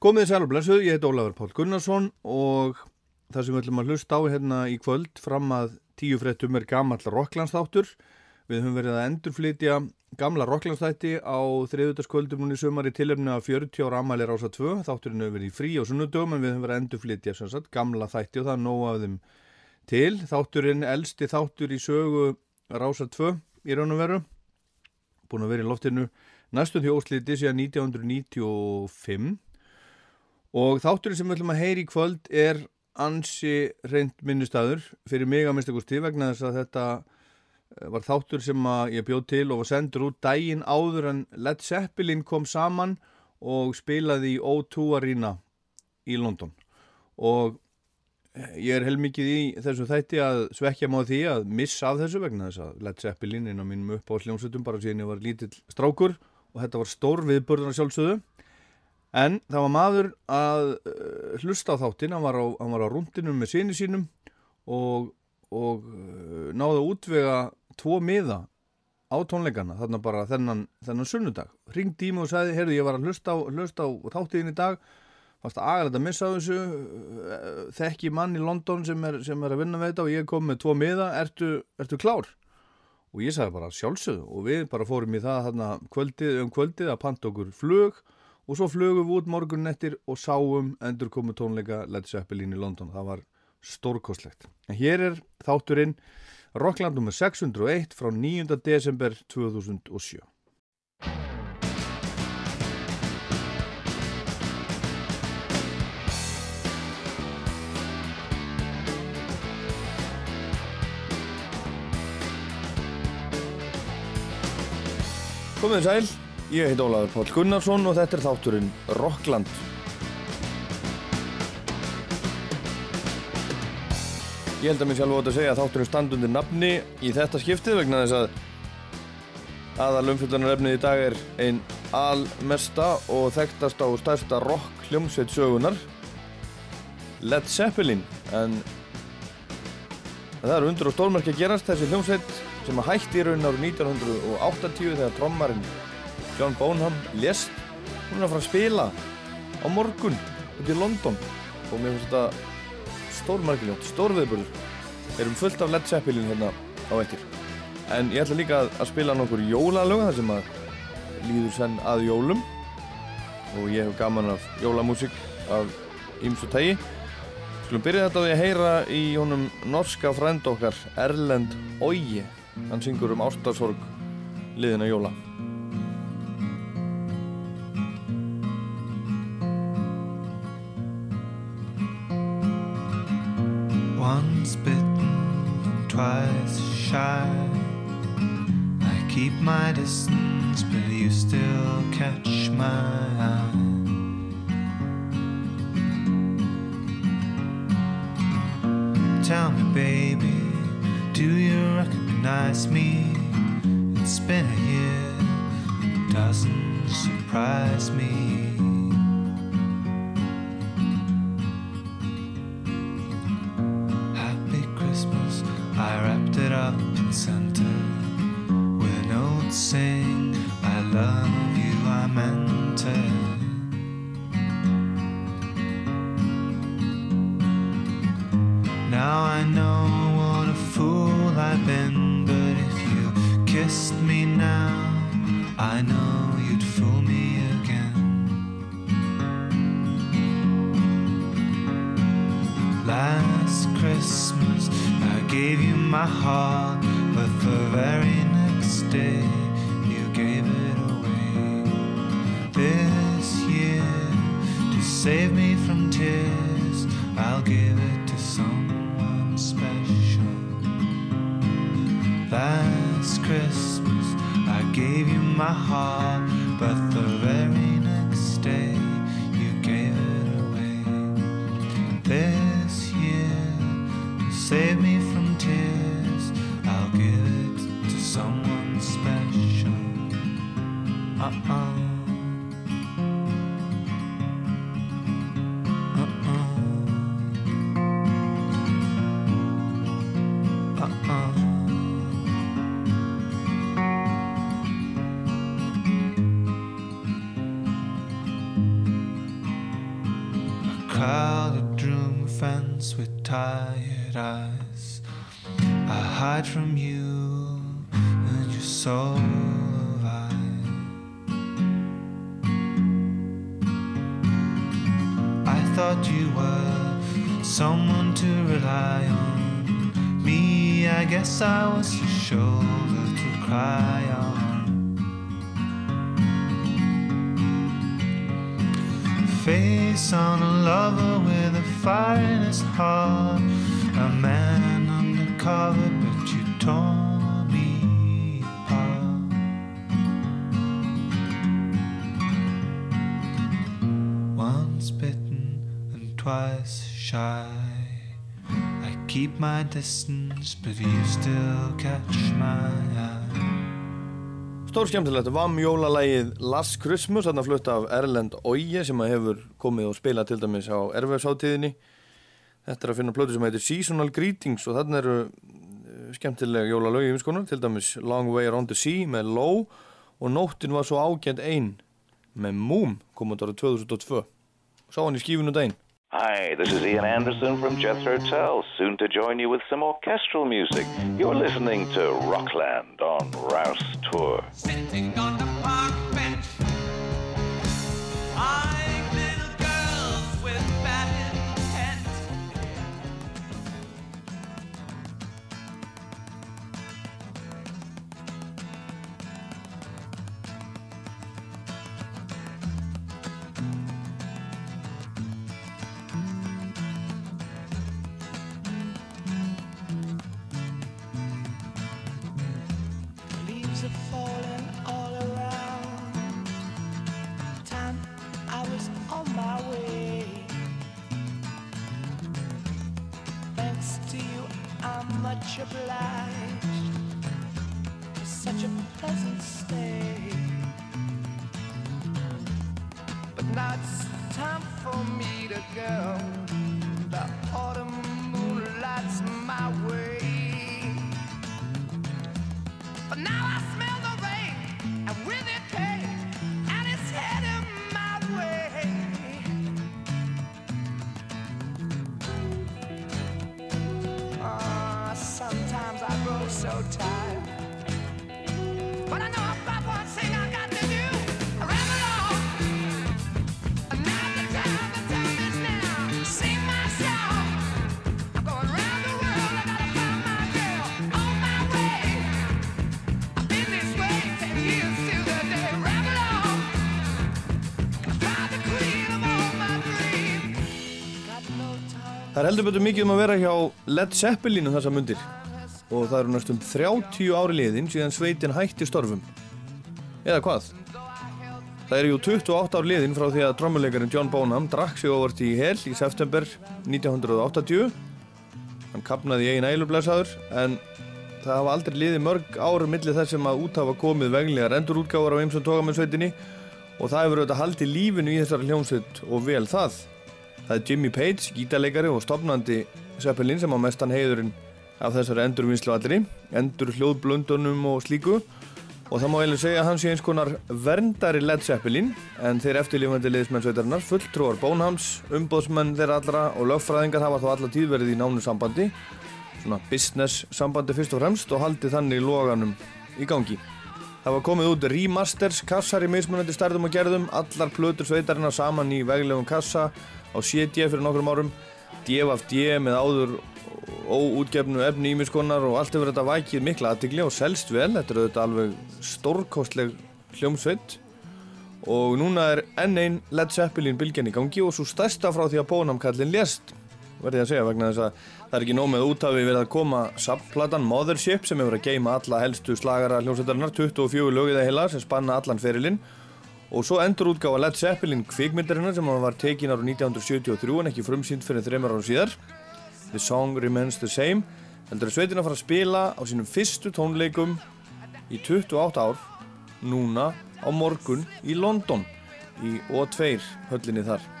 Komið þið sæl og blessuð, ég heit Ólafur Pál Gunnarsson og það sem við ætlum að hlusta á hérna í kvöld fram að tíu frettum er gammal Rokklandsþáttur. Við höfum verið að endurflytja gamla Rokklandsþætti á þriðutaskvöldum núni sumar í tilöfnu af 40 ára amæli rása 2. Þátturinn hefur verið í frí og sunnudögum en við höfum verið að endurflytja sagt, gamla þætti og það er nóg af þeim til. Þátturinn elsti þáttur í sögu rása 2 í raun og veru. Búin að vera í loftinu næstum því ósliti síðan 1995 og þátturinn sem við ætlum að heyri í kvöld er ansi reynd minnustæður fyrir mig að minnstakosti vegna þess að þetta eh, var þáttur sem ég bjóð til og var sendur út dægin áður en Led Zeppelin kom saman og spilaði í O2 Arena í London. Og eh, ég er heilmikið í þessu þætti að svekja má því að missa af þessu vegna þess að Led Zeppelin inn á mínum upp á sljómsutum bara síðan ég var lítill strákur og þetta var stór viðbörðan sjálfsögðu En það var maður að uh, hlusta á þáttinn, hann var á, á rúndinum með síni sínum og, og uh, náði að útvega tvo miða á tónleikana, þarna bara þennan, þennan sunnudag. Ringdi í mig og sagði, heyrðu ég var að hlusta á, hlusta á þáttiðin í dag, fannst að aðgæða að missa þessu, uh, þekki mann í London sem er, sem er að vinna með þetta og ég kom með tvo miða, ertu, ertu klár? Og ég sagði bara sjálfsögðu. Og við bara fórum í það þarna kvöldið um kvöldið að panta okkur flug og svo flögum við út morgunnettir og sáum endur komu tónleika Led Zeppelin í London. Það var stórkostlegt. En hér er þátturinn Rockland nr. 601 frá 9. desember 2007. Komið sæl Ég heit Ólaður Pál Gunnarsson og þetta er þátturinn Rockland. Ég held að mér sjálf óta að segja að þátturinn standundir nafni í þetta skiptið vegna þess að aðal umfjöldunarefnið í dag er einn almesta og þekktasta og stærsta rock hljómsveit sögunar Led Zeppelin en það eru undur og stórmerki að gerast þessi hljómsveit sem hætti í raun árið 1980 þegar trommarinn John Bonham lest hún er að fara að spila á morgun út í London. Og mér finnst þetta stórmarkiljótt, stórviðbörður við erum fullt af Led Zeppelin hérna á eittir en ég ætla líka að spila nokkur jólalög þar sem að líður senn að jólum. Og ég hef gaman af jólamúsík af ymsu tægi Skulum byrja þetta á því að heyra í honum norska frænd okkar Erlend Ógi hann syngur um ástarsorg liðina jóla Once bitten, twice shy. I keep my distance, but you still catch my eye. Tell me, baby, do you recognize me? It's been a year, doesn't surprise me. Guess I was a shoulder to cry on. Face on a lover with a fire in his heart. A man undercover, my distance, but you still catch my eye. Stór skemmtilegt, Vam jólalægið Last Christmas, þarna flutt af Erlend Óje sem hefur komið og spilað til dæmis á erfæðsáttíðinni. Þetta er að finna plötu sem heitir Seasonal Greetings og þarna eru eh, skemmtilega jólalögi yfirskonar, til dæmis Long Way Around the Sea með Low og Nóttin var svo ágænt einn með Moom komund ára 2002. Sá hann í skífunu daginn. Hi, this is Ian Anderson from Jethro Tull, soon to join you with some orchestral music. You're listening to Rockland on Rouse Tour. Heldur betur mikið um að vera hjá Led Zeppelin um þessa mundir og það eru næstum 30 ári liðin síðan sveitin hætti störfum. Eða hvað? Það eru jú 28 ár liðin frá því að trommuleikarinn John Bonham drakk sig óvart í hel í september 1980. Hann kapnaði í einn ælublesaður en það hafa aldrei liðið mörg ára millir þess sem að út hafa komið veglegar endurútgáfar á eimsum tógamennsveitinni og það hefur auðvitað haldið lífinu í þessari hljómsveit og vel það. Það er Jimmy Page, gítarleikari og stopnandi Zeppelin sem á mestan heiðurinn af þessari endurvinnslu allri, endur hljóðblöndunum og slíku og það má eiginlega segja að hann sé eins konar verndari Led Zeppelin en þeir eftirlifandi liðsmennsveitarinnar fulltrúar Bónhams, umbóðsmenn þeirra allra og lögfræðingar hafa þá alla tíð verið í nánu sambandi svona business sambandi fyrst og fremst og haldið þannig loganum í gangi. Það var komið út remasters, kassar í mismunandi stærðum og gerðum, allar plötur sveitarinnar saman í veglegum kassa á CD fyrir nokkrum árum, DFD með áður óútgefnu efni ímiskonar og allt hefur þetta vækið mikla aðtigli og selst vel, þetta er auðvitað alveg stórkostleg hljómsveit. Og núna er enn einn Led Zeppelin bylgjan í gangi og svo stærsta frá því að Bónamkallin lést verði ég að segja vegna þess að það er ekki nóg með útafi verið að koma subplatan Mothership sem hefur að geima alla helstu slagara hljómsveitarinnar 24 lögið heila sem spanna allan ferilinn og svo endur útgáfa Led Zeppelin kvikmyndarinnar sem var tekin ára 1973 en ekki frumsýnd fyrir þreymar árum síðar. The Song Remains the Same heldur að sveitin að fara að spila á sínum fyrstu tónleikum í 28 ár núna á morgun í London í O2 höllinni þar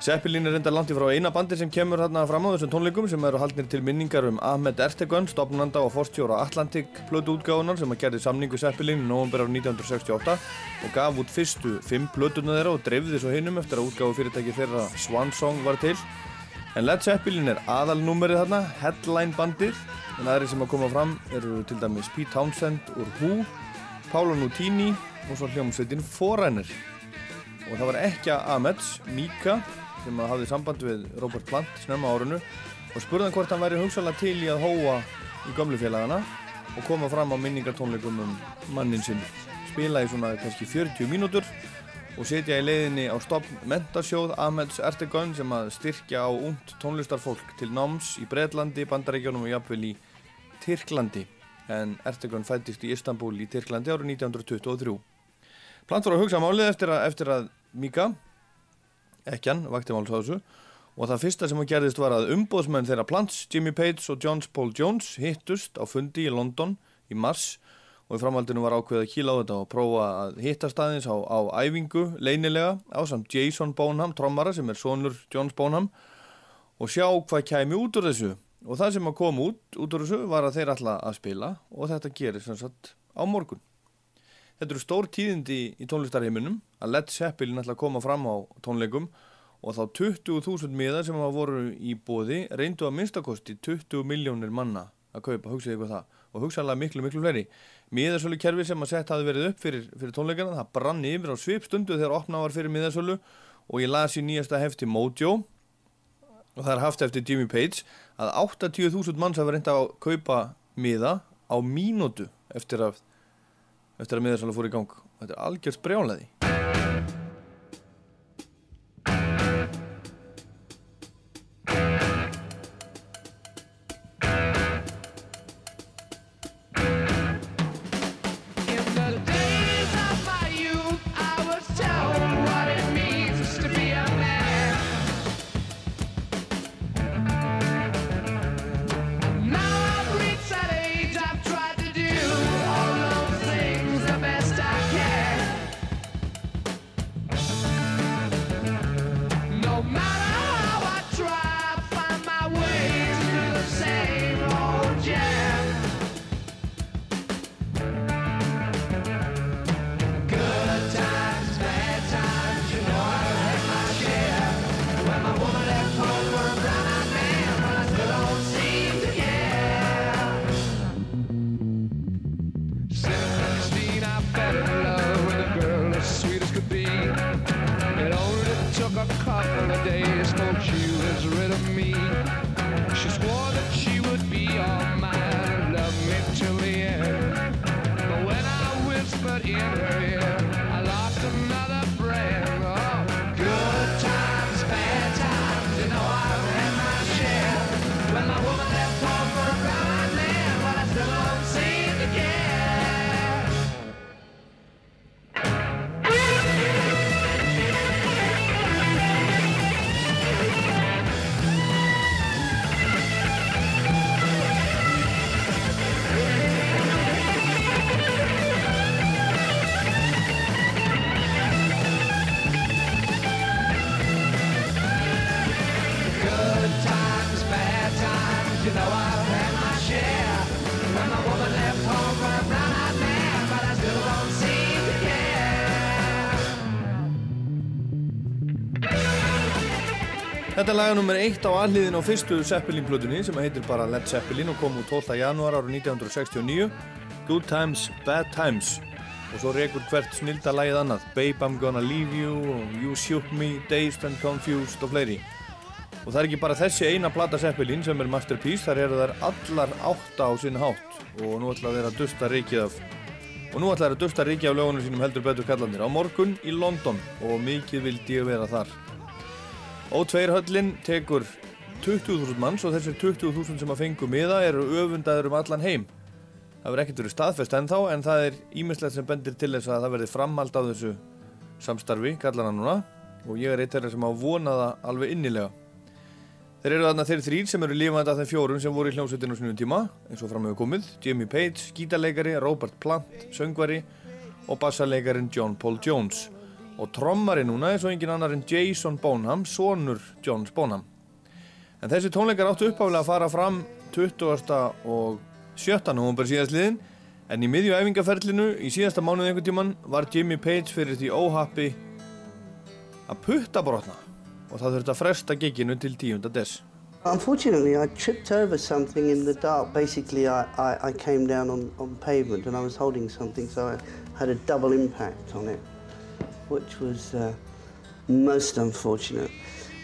Zeppelin er reynda langt í frá eina bandi sem kemur hérna fram á þessum tónleikum sem eru haldnir til minningar um Ahmed Ertegun, stopnanda og forstjóra Atlantic plötu útgáfunar sem að gerði samningu Zeppelin í november árið 1968 og gaf út fyrstu fimm plötuna þeirra og dreifði svo hinum eftir að útgáfu fyrirtæki þeirra Swan Song var til. En Led Zeppelin er aðalnúmerið þarna, headline bandið, en aðri sem að koma fram eru til dæmis Pete Townsend úr Who, Paolo Nutini og svo hljómsveitin Forerunner. Og það var ekki Ahmeds, Mika, sem hafði samband við Robert Plant snemma á árinu og spurði hann hvort hann væri hugsalega til í að hóa í gömlu félagana og koma fram á minningartónleikum um mannin sinn. Spila í svona kannski 40 mínútur og setja í leiðinni á stopn mentasjóð Ahmeds Ertegun sem að styrkja á und tónlistarfólk til náms í Breitlandi, Bandaríkjónum og jafnvel í Tyrklandi en Ertegun fættist í Istanbul í Tyrklandi árið 1923. Plant voru að hugsa málið eftir að, eftir að Mika, ekkjan, vakti máls á þessu. Og það fyrsta sem hún gerðist var að umbóðsmenn þeirra Plants, Jimmy Page og John Paul Jones hittust á fundi í London í mars. Og í framhaldinu var ákveðið að kíla á þetta og prófa að hitta staðins á, á æfingu leynilega á samt Jason Bonham, trommara sem er sonur Johns Bonham og sjá hvað kæmi út úr þessu. Og það sem að koma út, út úr þessu var að þeir ætla að spila og þetta gerir sem sagt á morgun Þetta eru stór tíðindi í tónlistarheiminum að Led Zeppelin ætla að koma fram á tónleikum og þá 20.000 miðar sem að voru í bóði reyndu að minnstakosti 20 miljónir manna að kaupa, hugsaði eitthvað það. Og hugsaðlega miklu, miklu fleiri. Miðarsölu kerfi sem að sett hafi verið upp fyrir, fyrir tónleikana, það brann yfir á svipstundu þegar opnað var fyrir miðarsölu og ég las í nýjasta hefti Mojo. Og það er haft eftir Jimmy Page að 80.000 manns hafa reynda að kaupa miða á mínútu eftir að eftir að miðarsala fór í gang. Þetta er algjörst brjálaði Þetta er laga nummer eitt á alliðin á fyrstu Zeppelin-plötunni sem heitir bara Led Zeppelin og kom út 12. janúar árið 1969 Good Times, Bad Times. Og svo rekur hvert snilda lagið annað. Babe I'm Gonna Leave You You Shook Me, Dazed and Confused og fleiri. Og það er ekki bara þessi eina plata Zeppelin sem er masterpiece þar eru þær allar átta á sinn hátt. Og nú ætla þeir að dusta rikið af og nú ætla þeir að dusta rikið af lögunum sínum heldur betur kallandir á morgun í London og mikið vildi ég vera þar O2 höllin tekur 20.000 manns og þessir 20.000 sem að fengu miða eru öfundaður um allan heim. Það verður ekkert verið staðfest ennþá en það er ímislegt sem bendir til þess að það verði framhald á þessu samstarfi, kallar hann núna og ég er eitt þeirra sem á vona það alveg innilega. Þeir eru þarna þeir þrýr sem eru lífandi af þeim fjórum sem voru í hljómsveitinu á snunum tíma eins og fram hefur komið, Jimmy Page, gítarleikari, Robert Plant, söngvari og bassarleikarin John Paul Jones og trommari núna er svo engin annar en Jason Bonham, sonur Johns Bonham. En þessi tónleikar áttu uppáflega að fara fram 20. og 7. november síðastliðin en í miðju æfingaferlinu í síðasta mánuð einhvern tíman var Jimmy Page fyrir því óhappi að putta brotna og það þurfti að fresta giginu til 10. des. Unfortunately, I tripped over something in the dark. Basically, I, I, I came down on, on pavement and I was holding something, so I had a double impact on it, which was uh, most unfortunate.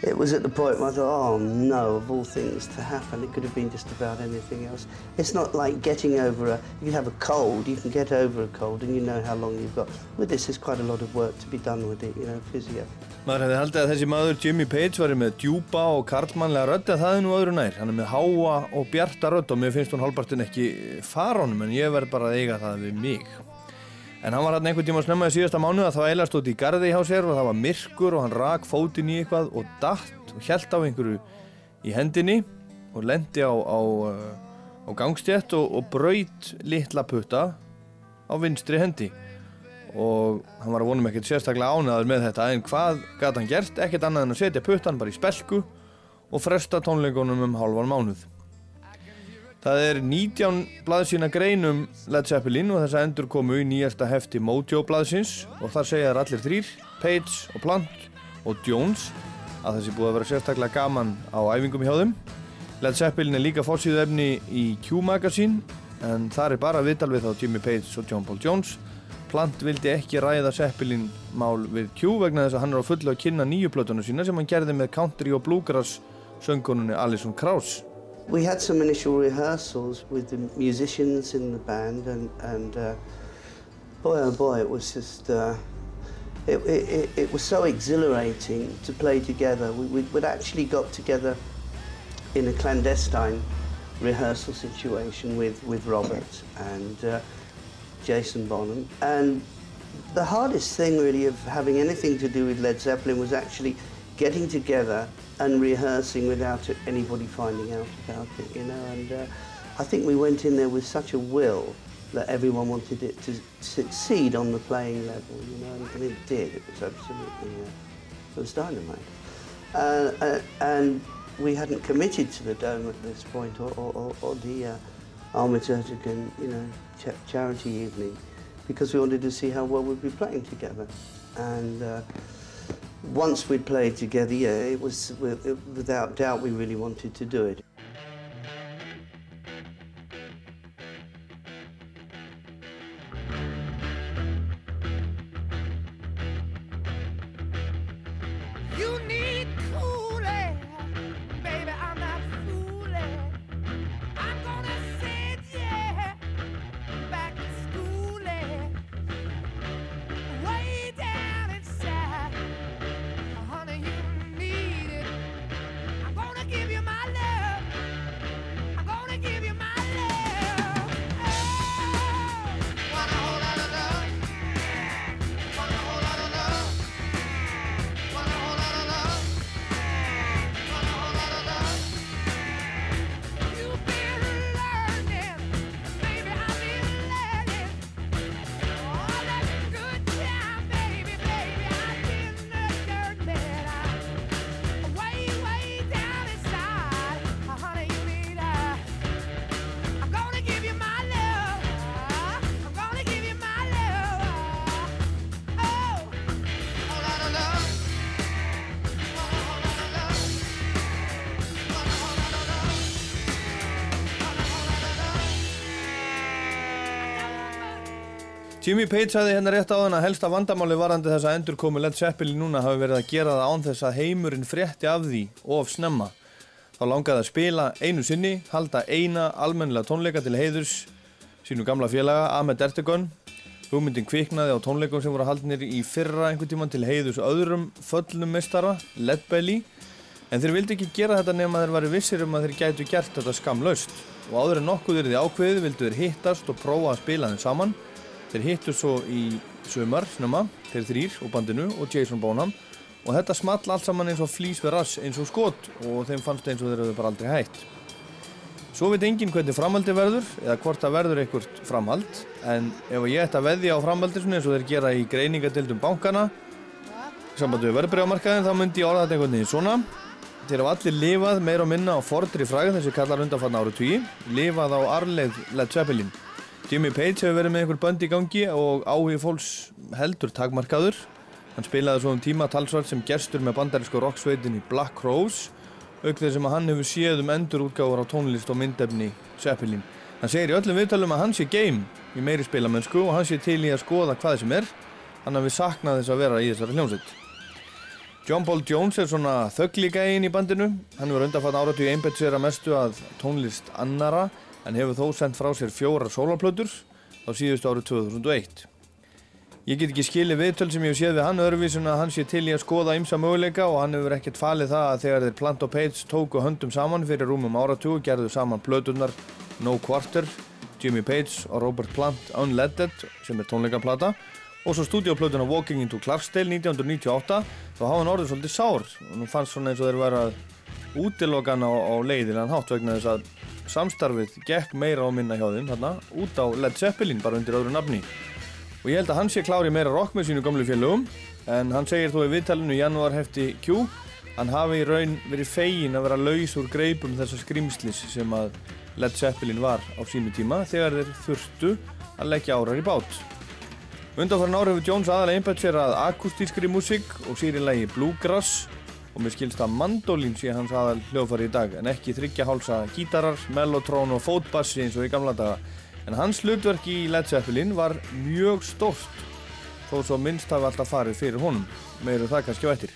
It was at the point where I thought, oh no, of all things to happen, it could have been just about anything else. It's not like getting over a, you have a cold, you can get over a cold and you know how long you've got. With this, there's quite a lot of work to be done with it, you know, physio. Maður hefði haldið að þessi maður Jimmy Page væri með djúpa og karlmannlega rödd en það er nú öðru nær. Hann er með háa og bjarta rödd og mér finnst hún hálfpartin ekki fara honum en ég verð bara að eiga það við mig. En hann var hann einhvern tíma snemma í síðasta mánu að það eilast út í gardi hjá sér og það var myrkur og hann rak fótinn í eitthvað og datt og hjælt á einhverju í hendinni og lendi á, á, uh, á gangstjett og, og braut litla putta á vinstri hendi og hann var að vonum ekkert sérstaklega ánæður með þetta en hvað gæti hann gert? Ekkert annað en að setja puttan bara í spelku og fresta tónleikunum um hálfan mánuð. Það er 19 blaðsína greinum Led Zeppelin og þess að endur komu í nýjasta hefti Mojo blaðsins og þar segja þær allir þrýr, Page og Plant og Jones að þessi búið að vera sérstaklega gaman á æfingum hjá þeim. Led Zeppelin er líka fórsýðu efni í Q-magazine en þar er bara viðtal við þá Jimmy Page og John Paul Jones. Plant vildi ekki ræða Zeppelin mál við Q vegna þess að hann er á fullu að kynna nýju plötuna sína sem hann gerði með country og bluegrass söngununni Alison Krauss. We had some initial rehearsals with the musicians in the band, and, and uh, boy oh boy, it was just uh, it, it, it, was so exhilarating to play together. We, we'd actually got together in a clandestine rehearsal situation with, with Robert and uh, Jason Bonham. And the hardest thing really of having anything to do with Led Zeppelin was actually getting together and rehearsing without anybody finding out about it, you know. And uh, I think we went in there with such a will that everyone wanted it to succeed on the playing level, you know, and, it did. It was absolutely, uh, it was dynamite. Uh, uh, and we hadn't committed to the dome at this point, or, or, or, the uh, Armitage-Ertegun, you know, cha- charity evening, because we wanted to see how well we'd be playing together. And uh, once we'd played together, yeah, it was without doubt we really wanted to do it. Jimmy Page sagði hérna rétt á þann að helsta vandamáli varandi þess að endur komu Led Zeppelin núna hafi verið að gera það án þess að heimurinn frétti af því of snemma. Þá langaði að spila einu sinni, halda eina almennilega tónleika til heiðurs sínu gamla félaga Ahmed Ertegun. Hugmyndin kviknaði á tónleikum sem voru haldnir í fyrra einhvern tíman til heiðurs öðrum föllnum mestara, Led Belly. En þeir vildi ekki gera þetta nema þeir væri vissir um að þeir gætu gert þetta skamlaust. Og áður en nokkuð er því ákveðið vildu þeir hittast og prófa að spila þeim saman. Þeir hittu svo í sumar, snemma, þeir þrýr og bandinu og Jason Bonham. Og þetta small allt saman eins og flýs við rass eins og skot og þeim fannst eins og þeir hefur bara aldrei hætt. Svo veit enginn hvernig framhaldi verður eða hvort það verður einhvert framhald. En ef ég ætti að veðja á framhaldi eins og þeir gera í greiningadildum bankana sambandi við verðbregamarkaðin þá myndi ég orða þetta einhvern veginn svona. Þeir hafa allir lifað meira og minna á fordri fræð þessi kallar undanfann ára tugi lifað á arleið Led Zeppelin Jimmy Page hefur verið með einhver bönd í gangi og áhugi fólks heldur takmarkaður Hann spilaði svo um tíma talsvart sem gestur með bandarísku rocksveitin í Black Crowes auk þess sem að hann hefur séð um endur útgáfur á tónlist og myndefni Zeppelin. Hann segir í öllum viðtalum að hann sé game í meiri spilamennsku og hann sé til í að skoða hvað sem er hann hafi saknað þess að vera í þessari hljómsveit. John Paul Jones er svona þögglígægin í bandinu. Hann hefur undanfatt áratu í einbett sér að mestu að tónlist annara en hefur þó sendt frá sér fjórar sólarplötur á síðustu árið 2001. Ég get ekki skilið viðtöl sem ég hef séð við hann öðruvísun að hann sé til í að skoða ymsa möguleika og hann hefur ekkert falið það að þegar þeir Plant og Page tóku höndum saman fyrir rúmum áratúi gerðu saman plötunar No Quarter, Jimmy Page og Robert Plant Unleaded sem er tónleikaplata og svo stúdíoplötuna Walking into Clarksdale 1998 þá hafa hann orðið svolítið sár og nú fannst svona eins og þeir vera útilokan á, á leiðilegan hátt vegna þess að samstarfið gekk meira á minna hjá þeim þarna út á Led Zeppelin bara undir öðru nafni. Og ég held að hann sé klári meira rock með sínu gamlu félögum en hann segir þó í viðtalinu í janúar hefti Q hann hafi í raun verið fegin að vera laus úr greipum þessar skrimslis sem að Led Zeppelin var á sínu tíma þegar þeir þurftu að leggja árar í bát. Undanfæran ára hefur Jones aðalega einbætt sér að akustískri músík og sér í lagi Bluegrass og mér skilst að mandolin sé hans aðal hljóðfari í dag en ekki þryggja hálsa gítarar, mellotrón og fótbassi eins og í gamla daga. En hans hlutverk í Led Zeppelin var mjög stórt þó svo minnst hafi alltaf farið fyrir honum. Meiru það kannski á eftir.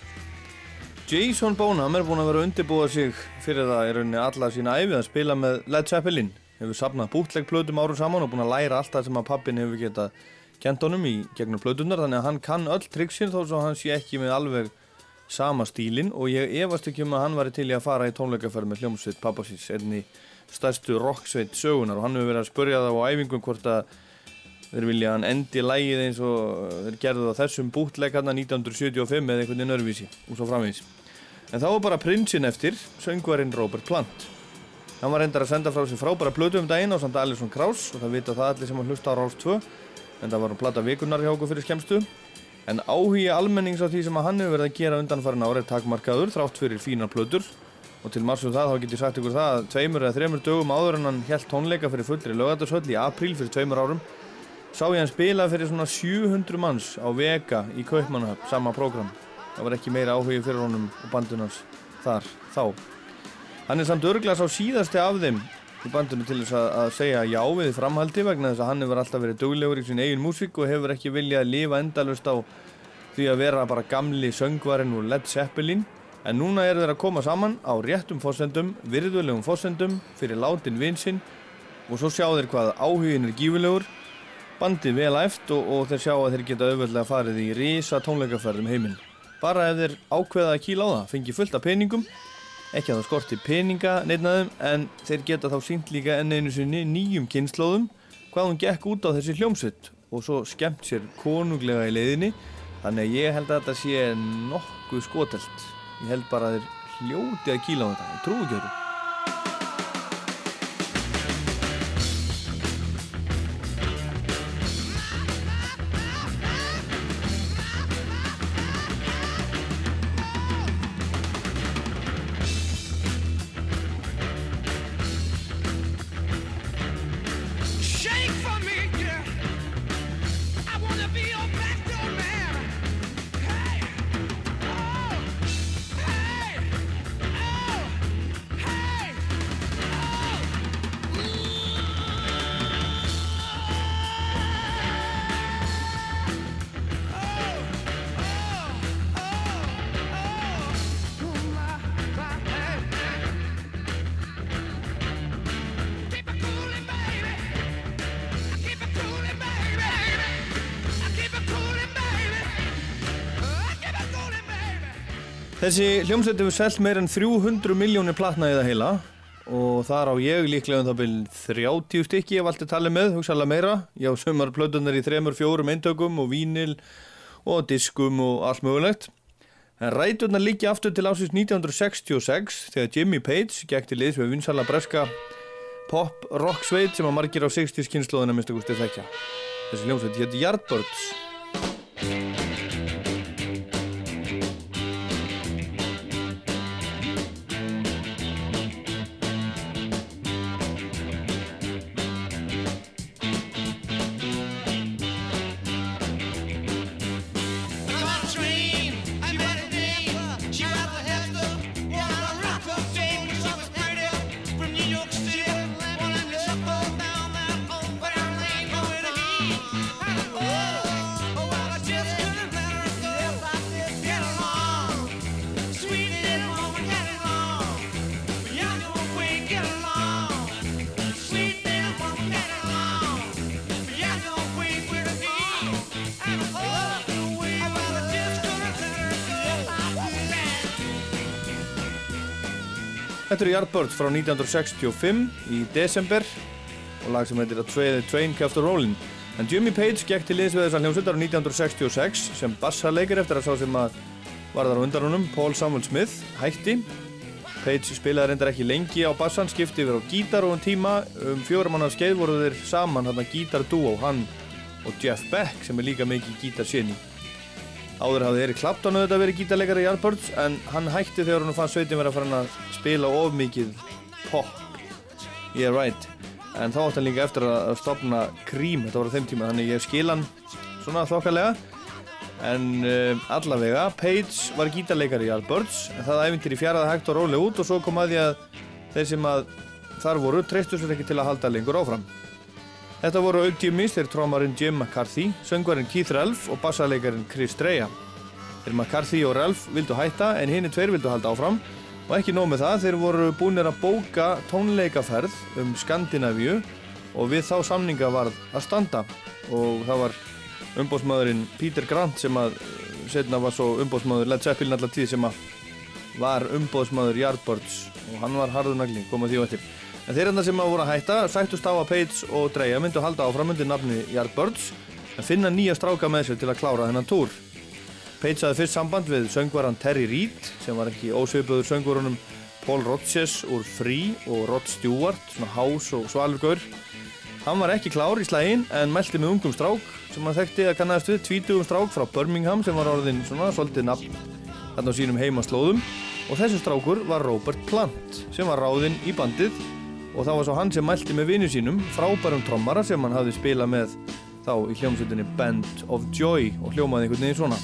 Jason Bonham er búinn að vera að undirbúa sig fyrir það í rauninni alla sína æfið að spila með Led Zeppelin. Hefur sapnað bútlegplötum árum saman og búinn að læra allt það sem að pappin hefur getað kent honum í gegnum plötunar þannig að hann kann öll triksin þó svo hann sé ekki með alveg sama stílin og ég efast ekki um að hann væri til í að fara í tónleikaferð með hljómsveit pappasins einni stærstu rocksveit sögunar og hann hefur verið að spurja það á æfingum hvort að þeir vilja hann endi lægið eins og þeir gerðu það þessum bútleg hann 1975 eða einhvern veginn örvísi og svo framvegis. En þá var bara prinsinn eftir söngvarinn Robert Plant. Hann var reyndar að senda frá sér frábæra plötu um daginn á samt Alisson Krauss og það vita það allir sem að hlusta á Ráls 2 en það var hann plata vikunar hjá okkur fyrir skemstu en áhugi almennings á því sem að hann hefur verið að gera undanfærin árið takmarkaður þrátt fyrir fínar plötur. Og til margsum það þá get ég sagt ykkur það að tveimur eða þreimur dögum áður en hann held tónleika fyrir fullri lögatarsöll í apríl fyrir tveimur árum sá ég hann spila fyrir svona 700 manns á Vega í Kaupmannahöfn, sama prógram. Það var ekki meira áhugi fyrir honum og bandunars þar þá. Hann er samt örglas á síðasti af þeim í bandunum til þess að, að segja já við framhaldi vegna þess að hann hefur alltaf verið duglegur í sin eigin músík og hefur ekki viljað lifa endalust á því að vera bara gamli söngvarinn úr Led Zeppelin. En núna eru þeir að koma saman á réttum fósendum, virðulegum fósendum fyrir látin vinsinn og svo sjá þeir hvað áhugin er gífilegur bandið vel æft og, og þeir sjá að þeir geta auðveldlega farið í risa tónleikaferðum heiminn. Bara ef þeir ákveða að kíla á það fengi fullt af peningum ekki að það skorti peninga neittnaðum en þeir geta þá sínt líka enn einu sinni nýjum kynnslóðum hvað hún gekk út á þessi hljómsveit og svo skemmt sér konunglega í leiðinni. Þannig að ég held að þetta sé nokkuð skotelt. Ég held bara að þeir hljóti að kíla á þetta ég trúi ekki þetta Þessi hljómsveit hefur selt meir en 300 miljónir platna í það heila og þar á ég líklega um það byrjum 30 stykki ég valdi talið með, hugsaðlega meira. Ég á sömur plötunar í þremur, fjórum eintökum og vínil og diskum og allt mögulegt. En ræturnar líki aftur til ásins 1966 þegar Jimmy Page gekk til liðs við vinsala breska pop rock sveit sem að margir á 60 kynnslóðina minnst að gústi þekkja. Þessi hljómsveit hétt Yardbirds Eru Yardbirds frá 1965 í desember og lag sem heitir A Train, Train Kept a Rollin' en Jimmy Page gekk til liðs við þessar hljómsveitar á 1966 sem bassarleikir eftir að sá sem að var þar á undan honum Paul Samuel Smith hætti. Page spilaði reyndar ekki lengi á bassan skipti yfir á gítar og um tíma. Um fjóra manna skeið voru þeir saman hann að gítardúó hann og Jeff Beck sem er líka mikið gítarsinni Áður hafði Erik Clapton auðvitað verið gítarleikari í Yardbirds en hann hætti þegar hann fann sveitin verið að fara að spila of mikið pop. Yeah right. En þá átti hann líka eftir að stopna Cream, þetta var á þeim tíma þannig ég skil hann svona þokkalega. En uh, allavega Page var gítarleikari í Yardbirds en það æfintir í fjaraði hægt og rólega út og svo kom að því að þeir sem að þar voru treystu sér ekki til að halda lengur áfram Þetta voru auk Jimmys þeir trómarinn Jim McCarthy, söngvarinn Keith Ralph og bassarleikarinn Chris Dreja. Þeir McCarthy og Ralph vildu hætta en hinn tveir vildu halda áfram og ekki nóg með það þeir voru búinir að bóka tónleikaferð um Skandinavíu og við þá samninga varð að standa og það var umbóðsmaðurinn Peter Grant sem að setna var svo umbóðsmaður Led Zeppelin allar tíð sem að var umbóðsmaður Yardbirds og hann var harðunagling komað því og eftir. En þeir enda sem að voru að hætta sættust á að Page og Dreja myndu að halda áfram undir nafni Yardbirds en finna nýja stráka með sér til að klára þennan túr. Page hafði fyrst samband við söngvaran Terry Reid sem var ekki ósvipuður söngvarunum Paul Rodgers úr Free og Rod Stewart, svona hás og svalurgaur. Hann var ekki klár í slægin en meldi með ungum strák sem hann þekkti að kannast við tvítugum strák frá Birmingham sem var orðin svona svolítið nafn þarna á sínum heimaslóðum og þessi strákur var Robert Plant sem var ráðinn í bandið og það var svo hann sem mælti með vinnu sínum frábærum trommara sem hann hafði spilað með þá í hljómsveitinni Band of Joy og hljómaði einhvern veginn svona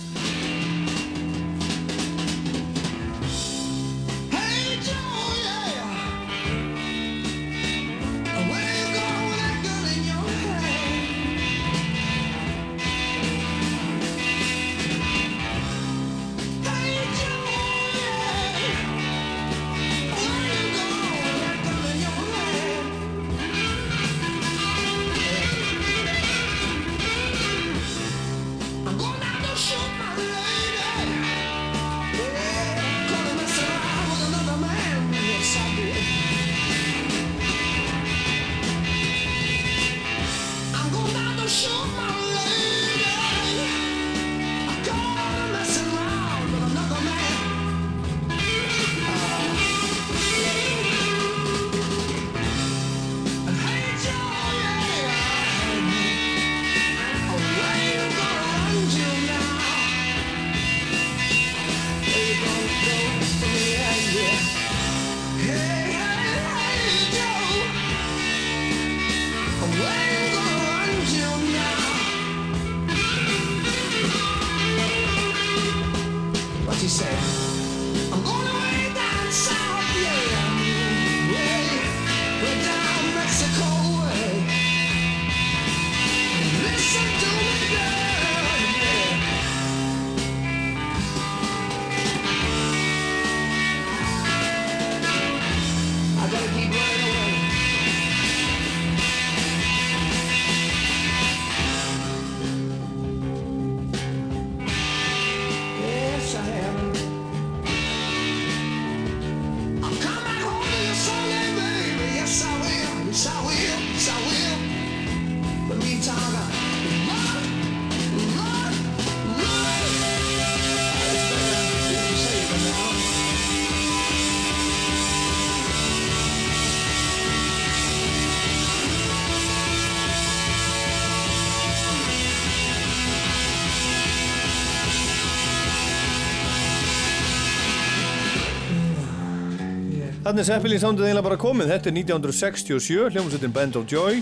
Þannig er Zeppelin soundið eiginlega bara komið. Þetta er 1967, hljómsveitin Band of Joy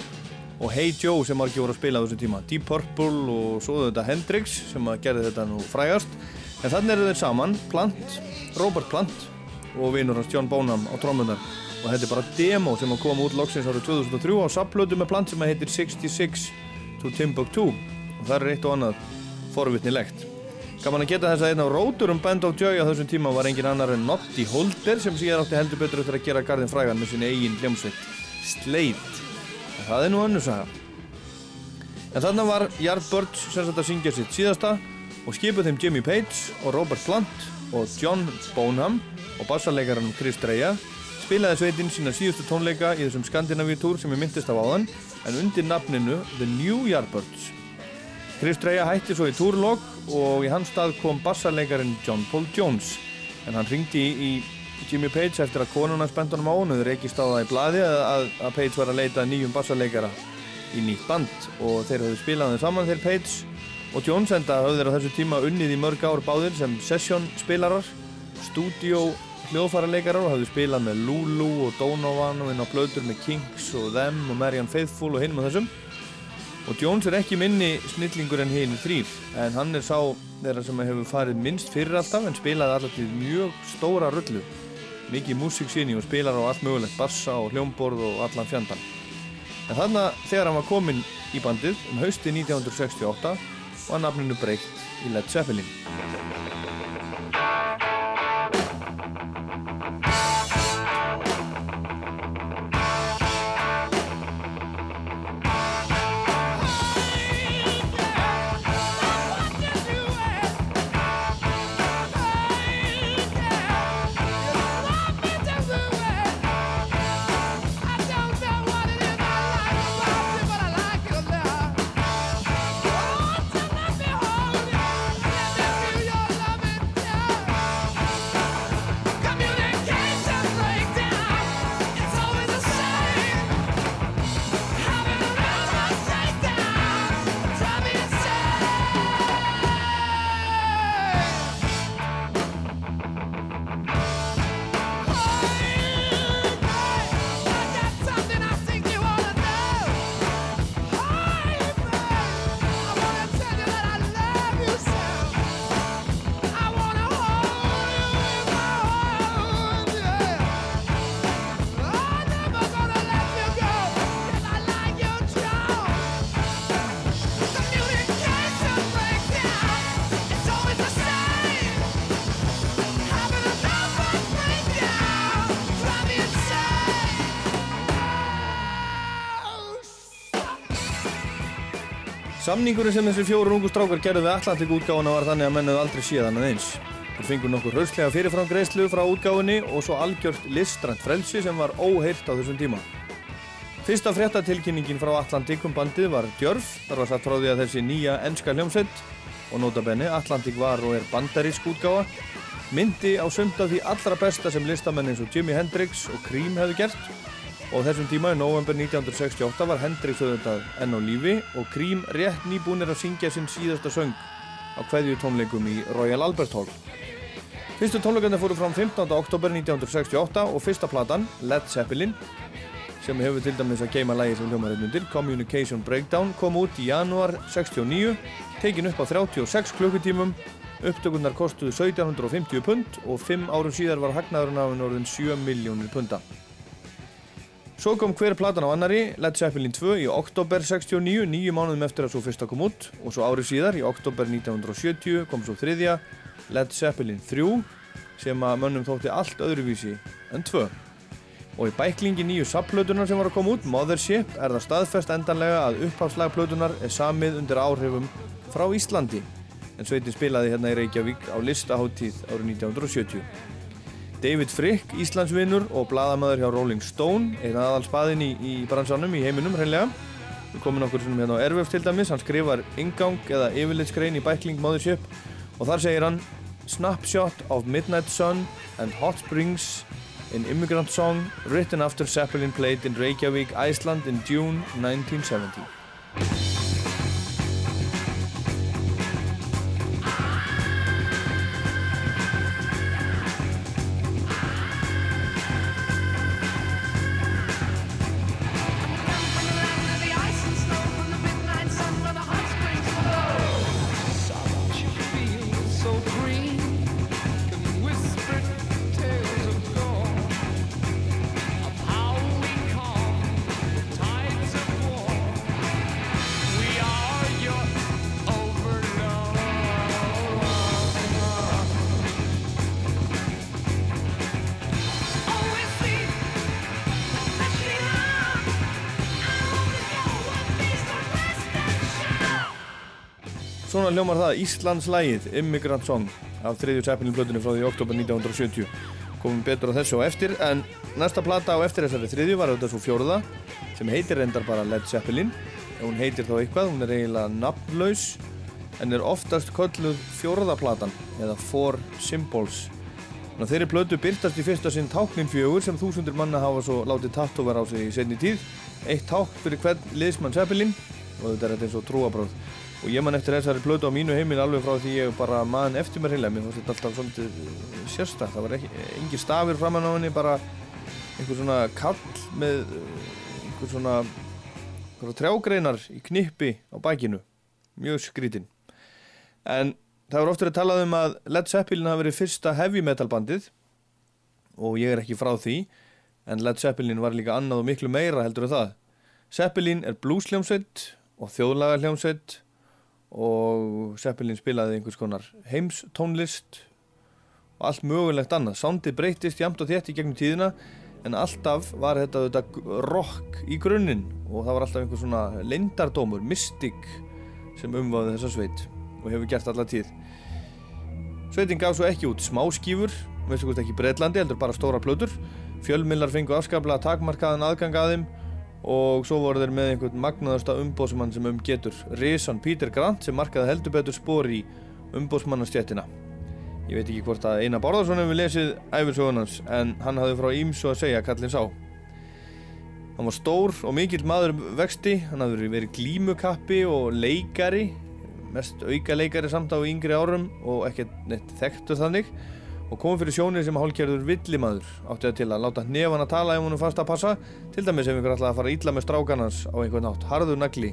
og Hey Joe sem margir voru að spila á þessum tíma. Deep Purple og svo þetta Hendrix sem gerði þetta nú frægast. En þannig eru þeir saman, Plant, Robert Plant og vinur hans John Bonham á trómmunar og þetta er bara demo sem að koma út loksins árið 2003 á sapplötu með Plant sem heitir 66 to Timbuktu. Og það er eitt og annað forvitnilegt Gaman að geta þess að einn af róturum Band of Joy á þessum tíma var engin annar en Noddy Holder sem síðan átti heldur betur eftir að gera garðin frægan með sinni eigin hljómsveit Slade. En það er nú önnur saga. En þarna var Yardbirds sem sagt að syngja sitt síðasta og skipuð þeim Jimmy Page og Robert Plant og John Bonham og bassarleikarinn Chris Dreja spilaði sveitin sína síðustu tónleika í þessum Skandinavíu túr sem ég myndist af áðan en undir nafninu The New Yardbirds. Chris Dreja hætti svo í túrlokk og í hans stað kom bassarleikarin John Paul Jones. En hann ringdi í, Jimmy Page eftir að konuna spendunum á hann og þeir ekki stáða í bladi að, að, Page var að leita nýjum bassarleikara í nýtt band. Og þeir höfðu spilað þeim saman þeir Page og Jones enda höfðu þeir á þessu tíma unnið í mörg ár báðir sem session spilarar stúdíó hljóðfaraleikarar og hafðu spilað með Lulu og Donovan og inn á blöður með Kinks og Them og Marianne Faithfull og hinn og þessum og Jones er ekki minni snillingur en hinn þrýr en hann er sá þeirra sem hefur farið minnst fyrir alltaf en spilaði alltaf til mjög stóra rullu. Mikið músiksýni og spilar á allt mögulegt bassa og hljómborð og allan fjandan en þannig þegar hann var kominn í bandið um hausti 1968 var nafninu breykt í Led Zeppelin Samningurinn sem þessi fjóru ungu strákar gerðu við Atlantik útgáfuna var þannig að mennuðu aldrei séðan að eins. Þeir fengur nokkur hrauslega fyrirfram greiðslu frá útgáfunni og svo algjört listrænt frelsi sem var óheirt á þessum tíma. Fyrsta fréttatilkynningin frá Atlantik um bandið var djörf, þar var satt frá því að þessi nýja enska hljómsveit og nota benni Atlantik var og er bandarísk útgáfa, myndi á af því allra besta sem listamenn eins og Jimi Hendrix og Cream hefðu gert og þessum tíma í november 1968 var Hendrix auðvitað enn á lífi og Cream rétt nýbúnir að syngja sinn síðasta söng á kveðju tónleikum í Royal Albert Hall. Fyrstu tónleikarnir fóru fram 15. oktober 1968 og fyrsta platan, Led Zeppelin, sem hefur til dæmis að geima lægi sem hljómar hérna undir, Communication Breakdown, kom út í janúar 69, tekin upp á 36 klukkutímum, upptökurnar kostuðu 1750 pund og 5 árum síðar var hagnaðurinn af henni orðin 7 miljónir punda. Svo kom hver platan á annari, Led Zeppelin 2 í oktober 69, nýju mánuðum eftir að svo fyrsta kom út og svo árið síðar í oktober 1970 kom svo þriðja Led Zeppelin 3 sem að mönnum þótti allt öðruvísi en 2. Og í bæklingi nýju sapplötunar sem var að koma út, Mothership, er það staðfest endanlega að upphafslagplötunar er samið undir áhrifum frá Íslandi en sveitin spilaði hérna í Reykjavík á listaháttíð árið 1970. David Frick, Íslandsvinnur og bladamæður hjá Rolling Stone, einn aðal spaðinn í, í bransanum í heiminum hreinlega. Við komum okkur svona hérna á Erfjöf til dæmis, hann skrifar ingang eða yfirlitskrein í bækling Mothership og þar segir hann Snapshot of Midnight Sun and Hot Springs an immigrant song written after Zeppelin played in Reykjavík, Iceland in June 1970. Svona hljómar það. Íslands lægið Immigrant Song af þriðju Zeppelin blöðunni frá því oktober 1970 komum betur á þessu á eftir en næsta plata á eftir þessari þriðju var auðvitað svo fjóruða sem heitir reyndar bara Led Zeppelin. Hún heitir þá eitthvað, hún er eiginlega nafnlaus en er oftast kölluð fjóruða platan eða Four Symbols. Ná, þeirri plötu byrtast í fyrsta sinn táknin fjögur sem þúsundir manna hafa svo látið tattóvar á sig í setni tíð. Eitt tákn fyrir hvern liðsmann Zeppelin og þetta er þetta eins og trúabráð og ég man eftir þessari plötu á mínu heimil alveg frá því ég bara man eftir mér heila mér fannst þetta alltaf svolítið uh, sérstak það var ekki, engin stafir framan á henni bara einhver svona kall með uh, einhver svona einhverja trjágreinar í knippi á bækinu mjög skrítinn en það var oftur að talað um að Led Zeppelin hafi verið fyrsta heavy metal bandið. Og ég er ekki frá því en Led Zeppelin var líka annað og miklu meira heldur en það. Zeppelin er bluesljómsveit og þjóðlaga hljómsveit og Zeppelin spilaði einhvers konar heimstónlist og allt mögulegt annað. Soundið breytist jamt og þétt í gegnum tíðina en alltaf var þetta, þetta rock í grunninn og það var alltaf einhver svona lindardómur, mystik sem umváði þessa sveit og hefur gert alla tíð. Sveitin gaf svo ekki út smáskífur veistu hvort ekki Breitlandi, heldur bara stóra plötur. Fjölmillar fengu afskaplega takmarkaðan aðgang að þeim og svo voru þeir með einhvern magnaðasta umbósmann sem um getur Risan Peter Grant sem markaði heldur betur spór í umbósmannastjættina ég veit ekki hvort að Einar Bárðarsson hefur lesið æfirsögunans en hann hafði frá ímsu að segja kallin sá. Hann var stór og mikill maður vexti hann hafði verið glímukappi og leikari mest auka leikari samt á yngri árum og ekkert neitt þekktu þannig og kom fyrir sjónir sem hálfgerður villimaður. Átti það til að láta nefan að tala ef hún er fast að passa. Til dæmis ef einhver ætlaði að fara ítla með strákanans á einhvern nátt harður nagli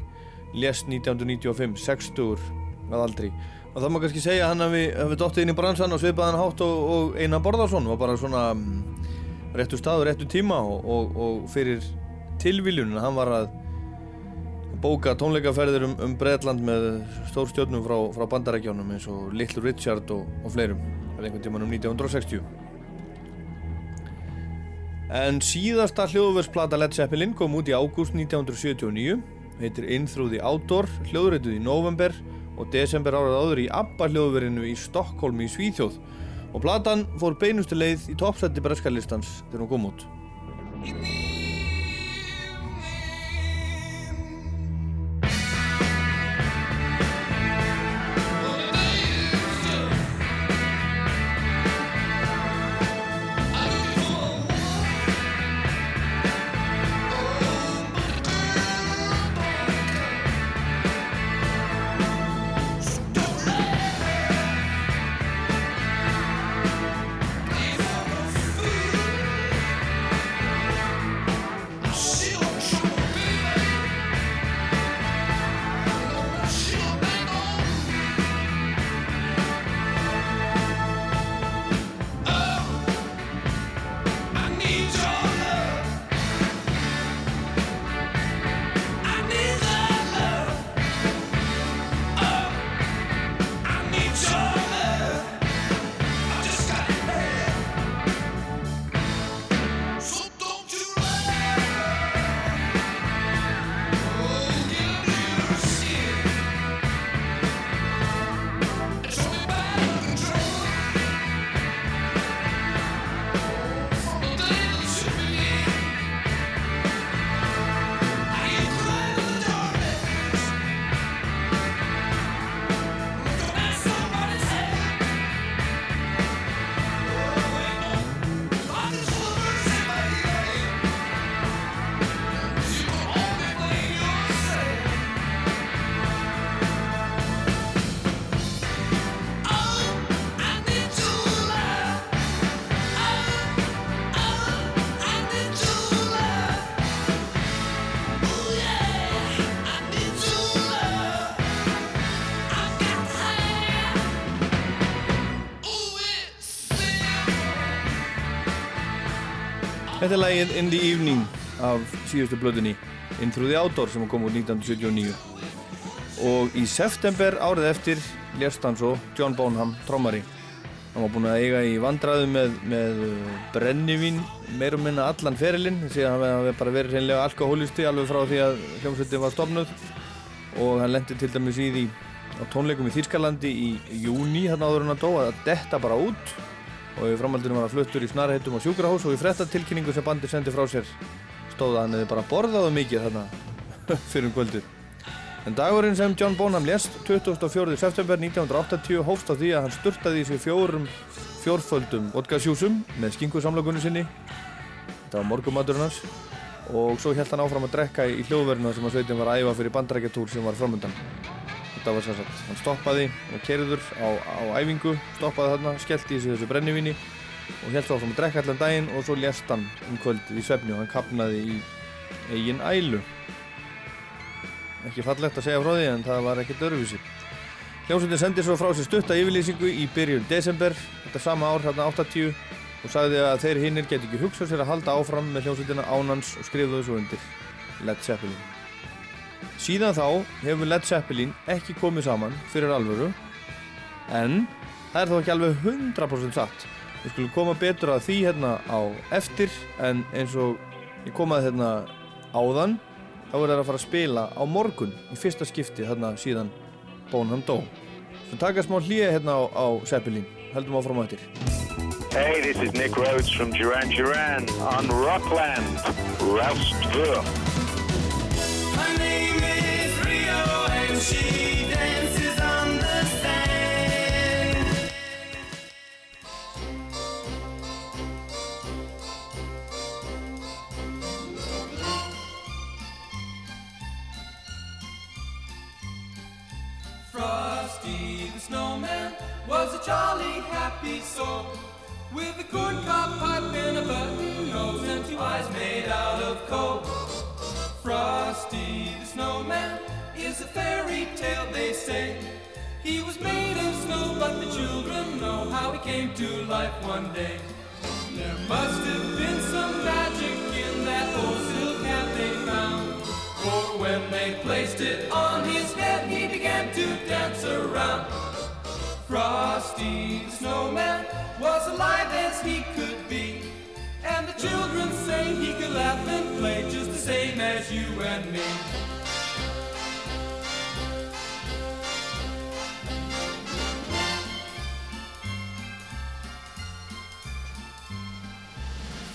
lest 1995, 60 að aldri. Og það má kannski segja að hann hafi, hafi dottið inn í bransan og svipaðan hátt og, og Einar Borðarsson var bara svona réttu staður, réttu tíma og, og, og fyrir tilviljun hann var að bóka tónleikaferðir um, um Breitland með stórstjórnum frá, frá bandarækjónum eins og Little Richard og, og fleirum einhvern tíman um 1960 en síðasta hljóðversplata Led Zeppelin kom út í ágúst 1979 heitir In Through the Outdoor hljóðrætuð í november og desember árað áður í ABBA hljóðverinu í Stokkólm í Svíþjóð. Og platan fór beinustu leið í toppsætti breskalistans þegar hún kom út Þetta er lagið In the Evening af síðustu blöðunni In Through the Outdoor sem kom út 1979 og í september árið eftir lérst hann svo John Bonham trommari. Hann var búinn að eiga í vandræðu með, með uh, brennivín meir og minna allan ferilinn síðan hann hefði bara verið hreinlega alkohólisti alveg frá því að hljómsveitin var stopnuð og hann lendi til dæmis í því á tónleikum í Þýrskalandi í júni þarna áður hann dó að detta bara út og í framhaldinu var hann fluttur í snarheitum og sjúkrahús og í frettatilkynningu sem bandi sendi frá sér stóð að hann hefði bara borðað of mikið þarna fyrir um kvöldið. En dagurinn sem John Bonham lést 24. september 1980 hófst á því að hann sturtaði í sig fjórum fjórföldum vodkasjúsum með skingusamlokunni sinni þetta var morgumaturinn hans og svo held hann áfram að drekka í hljóðverðinu sem að sveitin var að æfa fyrir bandarækjatúr sem var framöndan þetta var sagt, hann stoppaði og kerður á, á æfingu stoppaði þarna, skellti í sig þessu brennivíni og held áfram að drekka allan daginn og svo lést hann um kvöldið í svefni og hann kapnaði í eigin ælu. Ekki fallegt að segja frá því en það var ekkert öruvísi Hljómsveitin sendi svo frá sér stutta yfirlýsingu í byrjun desember þetta sama ár, hérna 80 og sagði að þeir hinnir get ekki hugsað sér að halda áfram með hljómsveitina ánans og skrifðuðu svo undir Led Zeppelin Síðan þá hefur Led Zeppelin ekki komið saman fyrir alvöru. En það er þó ekki alveg 100% satt. Við skulum koma betur að því hérna á eftir en eins og ég komaði hérna áðan þá er það að fara að spila á morgun í fyrsta skipti hérna síðan Bonham dó. Svo taka smá hlýja hérna á, á Zeppelin heldum áfram á eftir. Hey, this is Nick Rhodes from Duran Duran on Rockland, Roustville. Her Frosty the snowman was a jolly happy soul with a corncob pipe and a button nose and two eyes made out of coal. Frosty the snowman is a fairy tale, they say. He was made of snow, but the children know how he came to life one day. There must have been some magic in that old silk hat they found. For when they placed it on his head, he began to dance around. Frosty the snowman was alive as he could be. And the children say he could laugh and play just the same as you and me.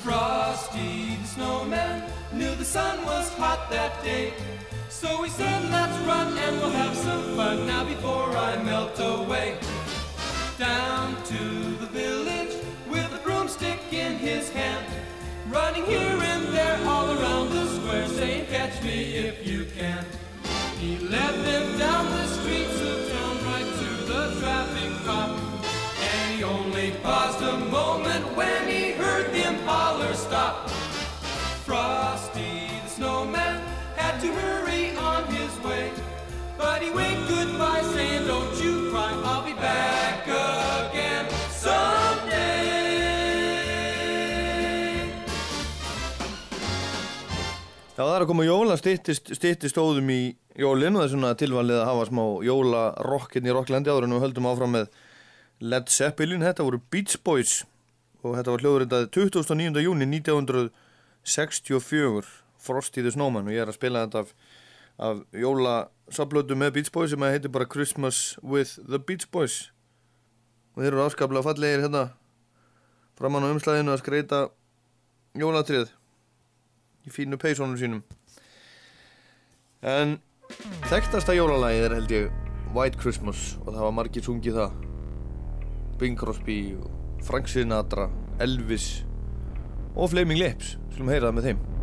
Frosty the snowman knew the sun was hot that day. So he said, let's run and we'll have some fun now before I melt away. Down to the village with a broomstick in his hand. Running here and there all around the square saying, catch me if you can. He led them down the streets of town right to the traffic cop. And he only paused a moment when he heard. Frosty the snowman had to hurry on his way. But he waved goodbye saying, don't you cry, I'll be back again someday. Já, það er að koma jóla, styttist stóðum í jólinn og það er svona tilvalið að hafa smá jólarokkin í Rocklandi áður en við höldum áfram með Led Zeppelin, þetta voru Beach Boys og þetta var hljóðurindað 29. júni 1964 Frosty the Snowman og ég er að spila þetta af, af jólasablötu með Beach Boys sem heitir bara Christmas with the Beach Boys. Og þeir eru afskaplega fallegir hérna framann á umslæðinu að skreita jólatrið í fínu peysónum sínum. En þekktasta jólalagið er held ég White Christmas og það var margir sungið það. Bing Crosby Frank Sinatra Elvis og Flaming Lips slum heyra það með þeim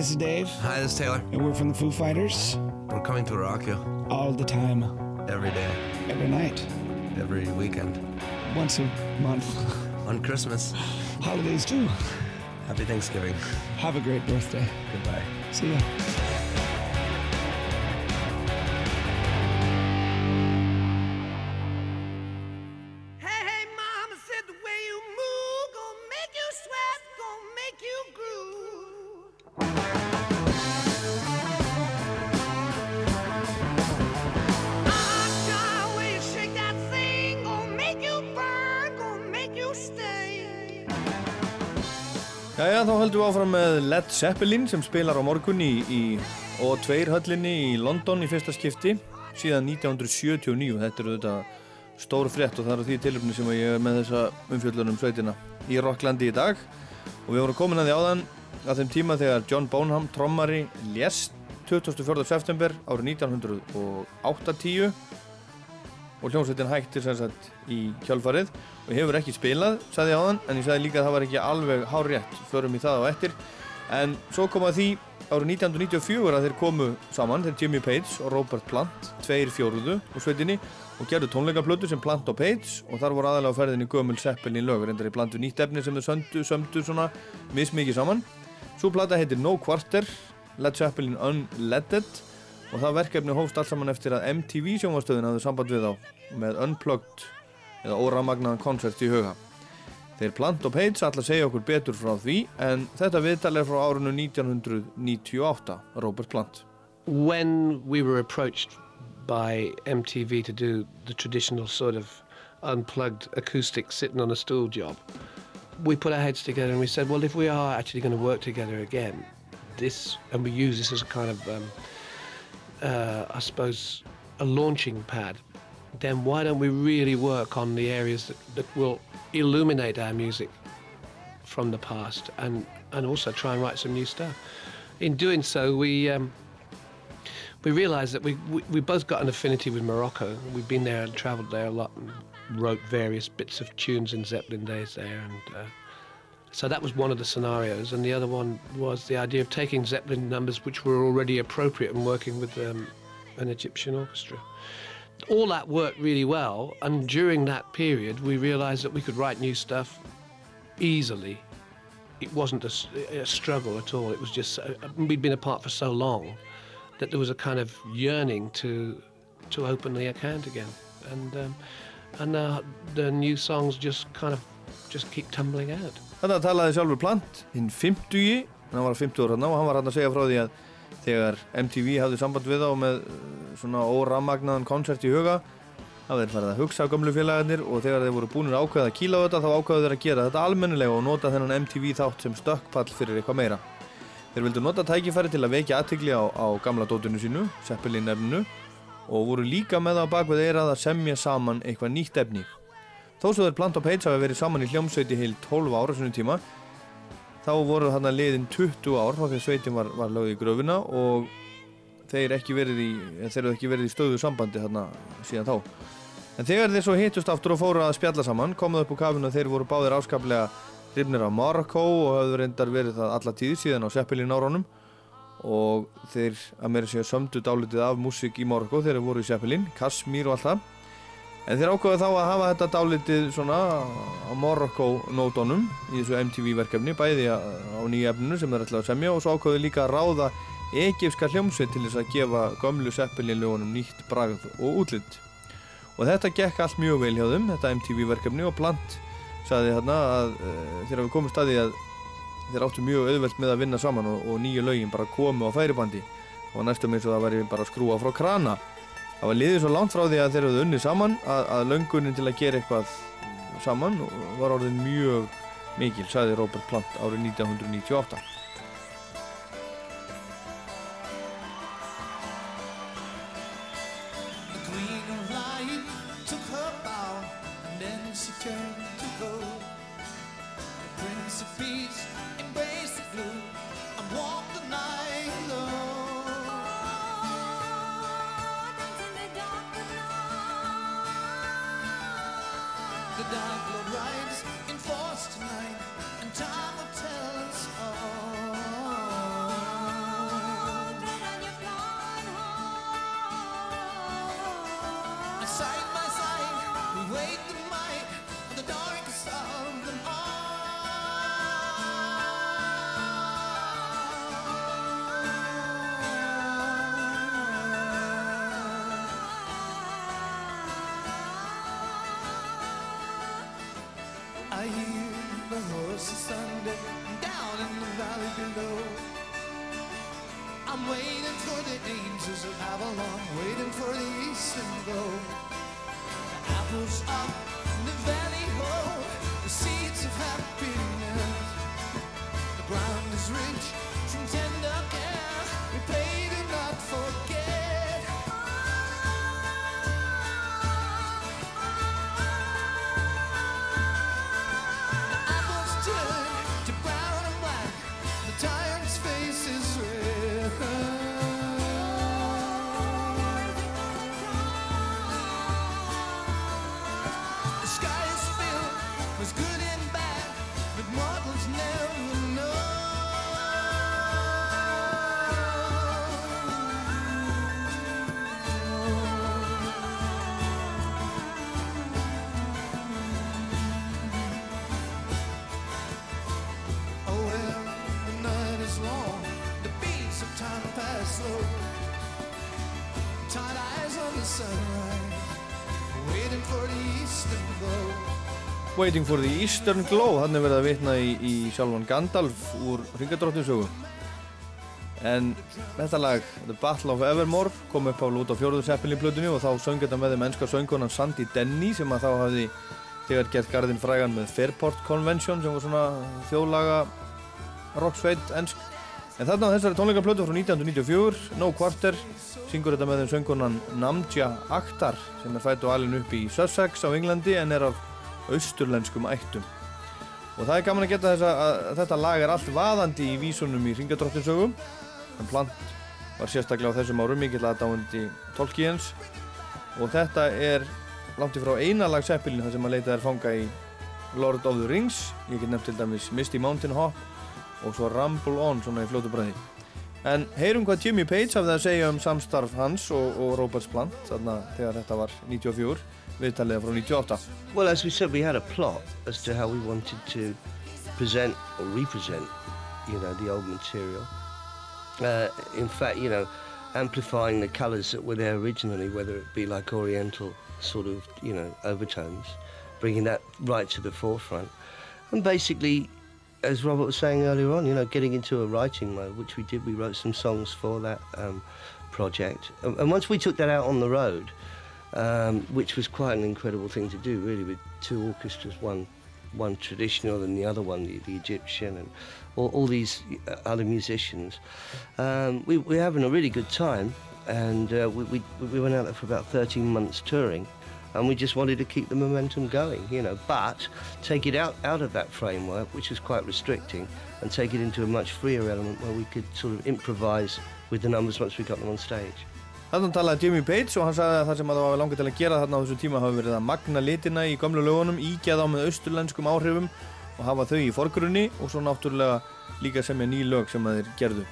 this is Dave, Hi, this is Taylor. and we're from the Foo Fighters. We're coming to rock you All the time, every day, every night, every weekend, once a month. on Christmas. Holidays too. Happy Thanksgiving. Have a great birthday. Goodbye. See ya. Áfram með Led Zeppelin sem spilar á morgun í, í O2 höllinni í London í fyrsta skipti síðan 1979. Þetta eru þetta stór frétt og það eru því tilöfni sem ég er með þessa umfjöldunum sveitina í Rocklandi í dag og við vorum komin að því áðan að þeim tíma þegar John Bonham trommari lést 24. september árið 1980 og hljómsveitin hættir sem sagt í kjálfarið og hefur ekki spilað, sagði ég áðan en ég sagði líka að það var ekki alveg hárétt förum í það á eftir. En svo kom að því árið 1994 að þeir komu saman, þeir Jimmy Page og Robert Plant tveir fjóruðu úr sveitinni og gerðu tónleikaplötu sem Plant og Page og þar voru aðalega á ferðinni gömul Zeppelin lögur endar í bland við nýtt efni sem þau söndu, sömdu svona mismikið saman. Svo plata heitir No Quarter Led Zeppelin Unleaded og það verkefni hófst allt saman eftir að MTV sjónvastöðin hafði samband við þá með Unplugged eða óramagnaðan koncert í huga. Þeir Plant og Page að segja okkur betur frá því en þetta viðtal er frá árinu 1998, Robert Plant. when we were approached by MTV to do the traditional sort of unplugged acoustic sitting on a stool job, we put our heads together and we said, well, if we are actually going to work together again, this and we use this as a kind of, um, uh, I suppose, a launching pad, then why don't we really work on the areas that, that will illuminate our music from the past and, and also try and write some new stuff. In doing so, we um, we realised that we, we we both got an affinity with Morocco. We've been there and travelled there a lot and wrote various bits of tunes in Zeppelin days there, and uh, so that was one of the scenarios. And the other one was the idea of taking Zeppelin numbers which were already appropriate and working with um, an Egyptian orchestra. All that worked really well, and during that period, we realised that we could write new stuff easily. It wasn't a struggle at all. It was just uh, we'd been apart for so long that there was a kind of yearning to to open the account again, and um, and uh, the new songs just kind of just keep tumbling out. Þetta talaði sjálfur Plant, hinn 50, hann var 50 ára og hann var hann að segja frá því að þegar MTV hafði samband við þá með uh, svona óramagnaðan koncert í huga það þeir farið að hugsa á gömlu félagarnir og þegar þeir voru búinir að ákveða að kýla á þetta þá ákveðu þeir að gera þetta almennilega og nota þennan MTV þátt sem stökkpall fyrir eitthvað meira. Þeir vildu nota tækifæri til að vekja aðtigli á, á gamla dótinu sínu, Zeppelin efninu og voru líka með það á bakvið eirað að semja saman eitthvað nýtt efni. Þó svo þeir Plant og Page hafi verið saman í hljómsveiti heil 12 ára svona tíma þá voru þarna liðin 20 ár þá þegar sveitin var, var lögð í gröfina og þeir í eru ekki verið í stöðu sambandi þarna síðan þá. En þegar þeir svo hittust aftur og fóru að spjalla saman komuð upp á kafinu að þeir voru báðir áskaplega hrifnir af Marokko og hafðu reyndar verið það alla tíð síðan á Zeppelin árunum og þeir að meira séu sömdu dálitið af músík í Marokko þegar þeir voru í Zeppelin, Kashmir og allt það En þeir ákvaðu þá að hafa þetta dálitið svona á Morocco-nótonum í þessu MTV verkefni, bæði á nýja efninu sem þeir ætlaðu að semja og svo ákvaðu líka að ráða egypska hljómsveit til þess að gefa gömlu Zeppelin-lögunum nýtt bragð og útlitt. Og þetta gekk allt mjög vel hjá þeim, þetta MTV verkefni og Plant sagði hérna að e, þeir hafi komið staði að þeir áttu mjög auðvelt með að vinna saman og, og nýju lögin bara komu á færibandi og næstum eins og það væri bara skrúa frá krana. Það var liðið svo langt frá því að þeir hafðu unnið saman að, að löngunin til að gera eitthvað saman var orðin mjög mikil, sagði Robert Plant árið 1998. Waiting for the Eastern Glow, hann er verið að vitna í, í sjálfan Gandalf úr Ringadróttinsögu. En þetta lag, The Battle of Evermore, kom upp á út á fjóruður seppil í plötunni og þá söng þetta með þeim ennska söngkonan Sandy Denny sem að þá hafði þegar gert garðin frægan með Fairport Convention sem var svona þjóðlaga rocksveit ennsk. En þarna á þessari tónleikaplötu frá 1994, No Quarter, syngur þetta með þeim söngkonan Namja Akhtar sem er fætt og alin upp í Sussex á Englandi en er af austurlenskum ættum. Og það er gaman að geta þess að, þetta lag er allt vaðandi í vísunum í Ringadróttinsögum. En Plant var sérstaklega á þessum árum mikill aðdáandi Tolkiens og þetta er langt í frá eina lag seppilin þar sem að leita er fanga í Lord of the Rings. Ég get nefnt til dæmis Misty Mountain Hop og svo Rumble On svona í fljótu bræði. En heyrum hvað Jimmy Page hafði að segja um samstarf hans og, og Roberts Plant þarna þegar þetta var 94, 98. Well, as we said, we had a plot as to how we wanted to present or represent, you know, the old material. Uh, in fact, you know, amplifying the colours that were there originally, whether it be like Oriental sort of, you know, overtones, bringing that right to the forefront. And basically, as Robert was saying earlier on, you know, getting into a writing mode, which we did. We wrote some songs for that um, project. And, and once we took that out on the road, um, which was quite an incredible thing to do, really, with two orchestras, one one traditional and the other one the, the Egyptian, and all, all these uh, other musicians. Um, we, we're having a really good time, and uh, we, we, we went out there for about 13 months touring, and we just wanted to keep the momentum going, you know, but take it out, out of that framework, which was quite restricting, and take it into a much freer element where we could sort of improvise with the numbers once we got them on stage. Þannig talaði Jimmy Page og hann sagði að það sem að það var langið til að gera þarna á þessu tíma hafi verið að magna litina í gömlu lögunum, ígja þá með austurlenskum áhrifum og hafa þau í forgrunni og svo náttúrulega líka semja ný lög sem að þeir gerðu.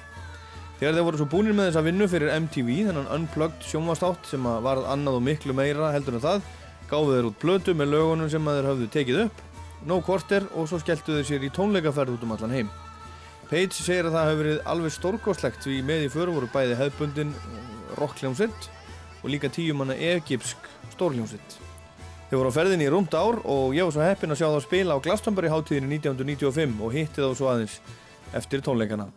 Þegar þeir voru svo búinir með þessa vinnu fyrir MTV, þennan Unplugged sjónvastátt sem að varð annað og miklu meira heldur en það, gáðu þeir út blötu með lögunum sem að þeir hafðu tekið upp, no quarter og svo skelltu þeir sér í tónleikaferð út um allan heim. Page segir að það hefur verið alveg stórgóðslegt því með í för voru bæði hefðbundin rockljónsitt og líka tíumanna egypsk stórljónsitt. Þeir voru á ferðinni í rúmt ár og ég var svo heppinn að sjá þá spila á Glastonbury hátíðinni 1995 og hitti þá svo aðeins eftir tónleikana.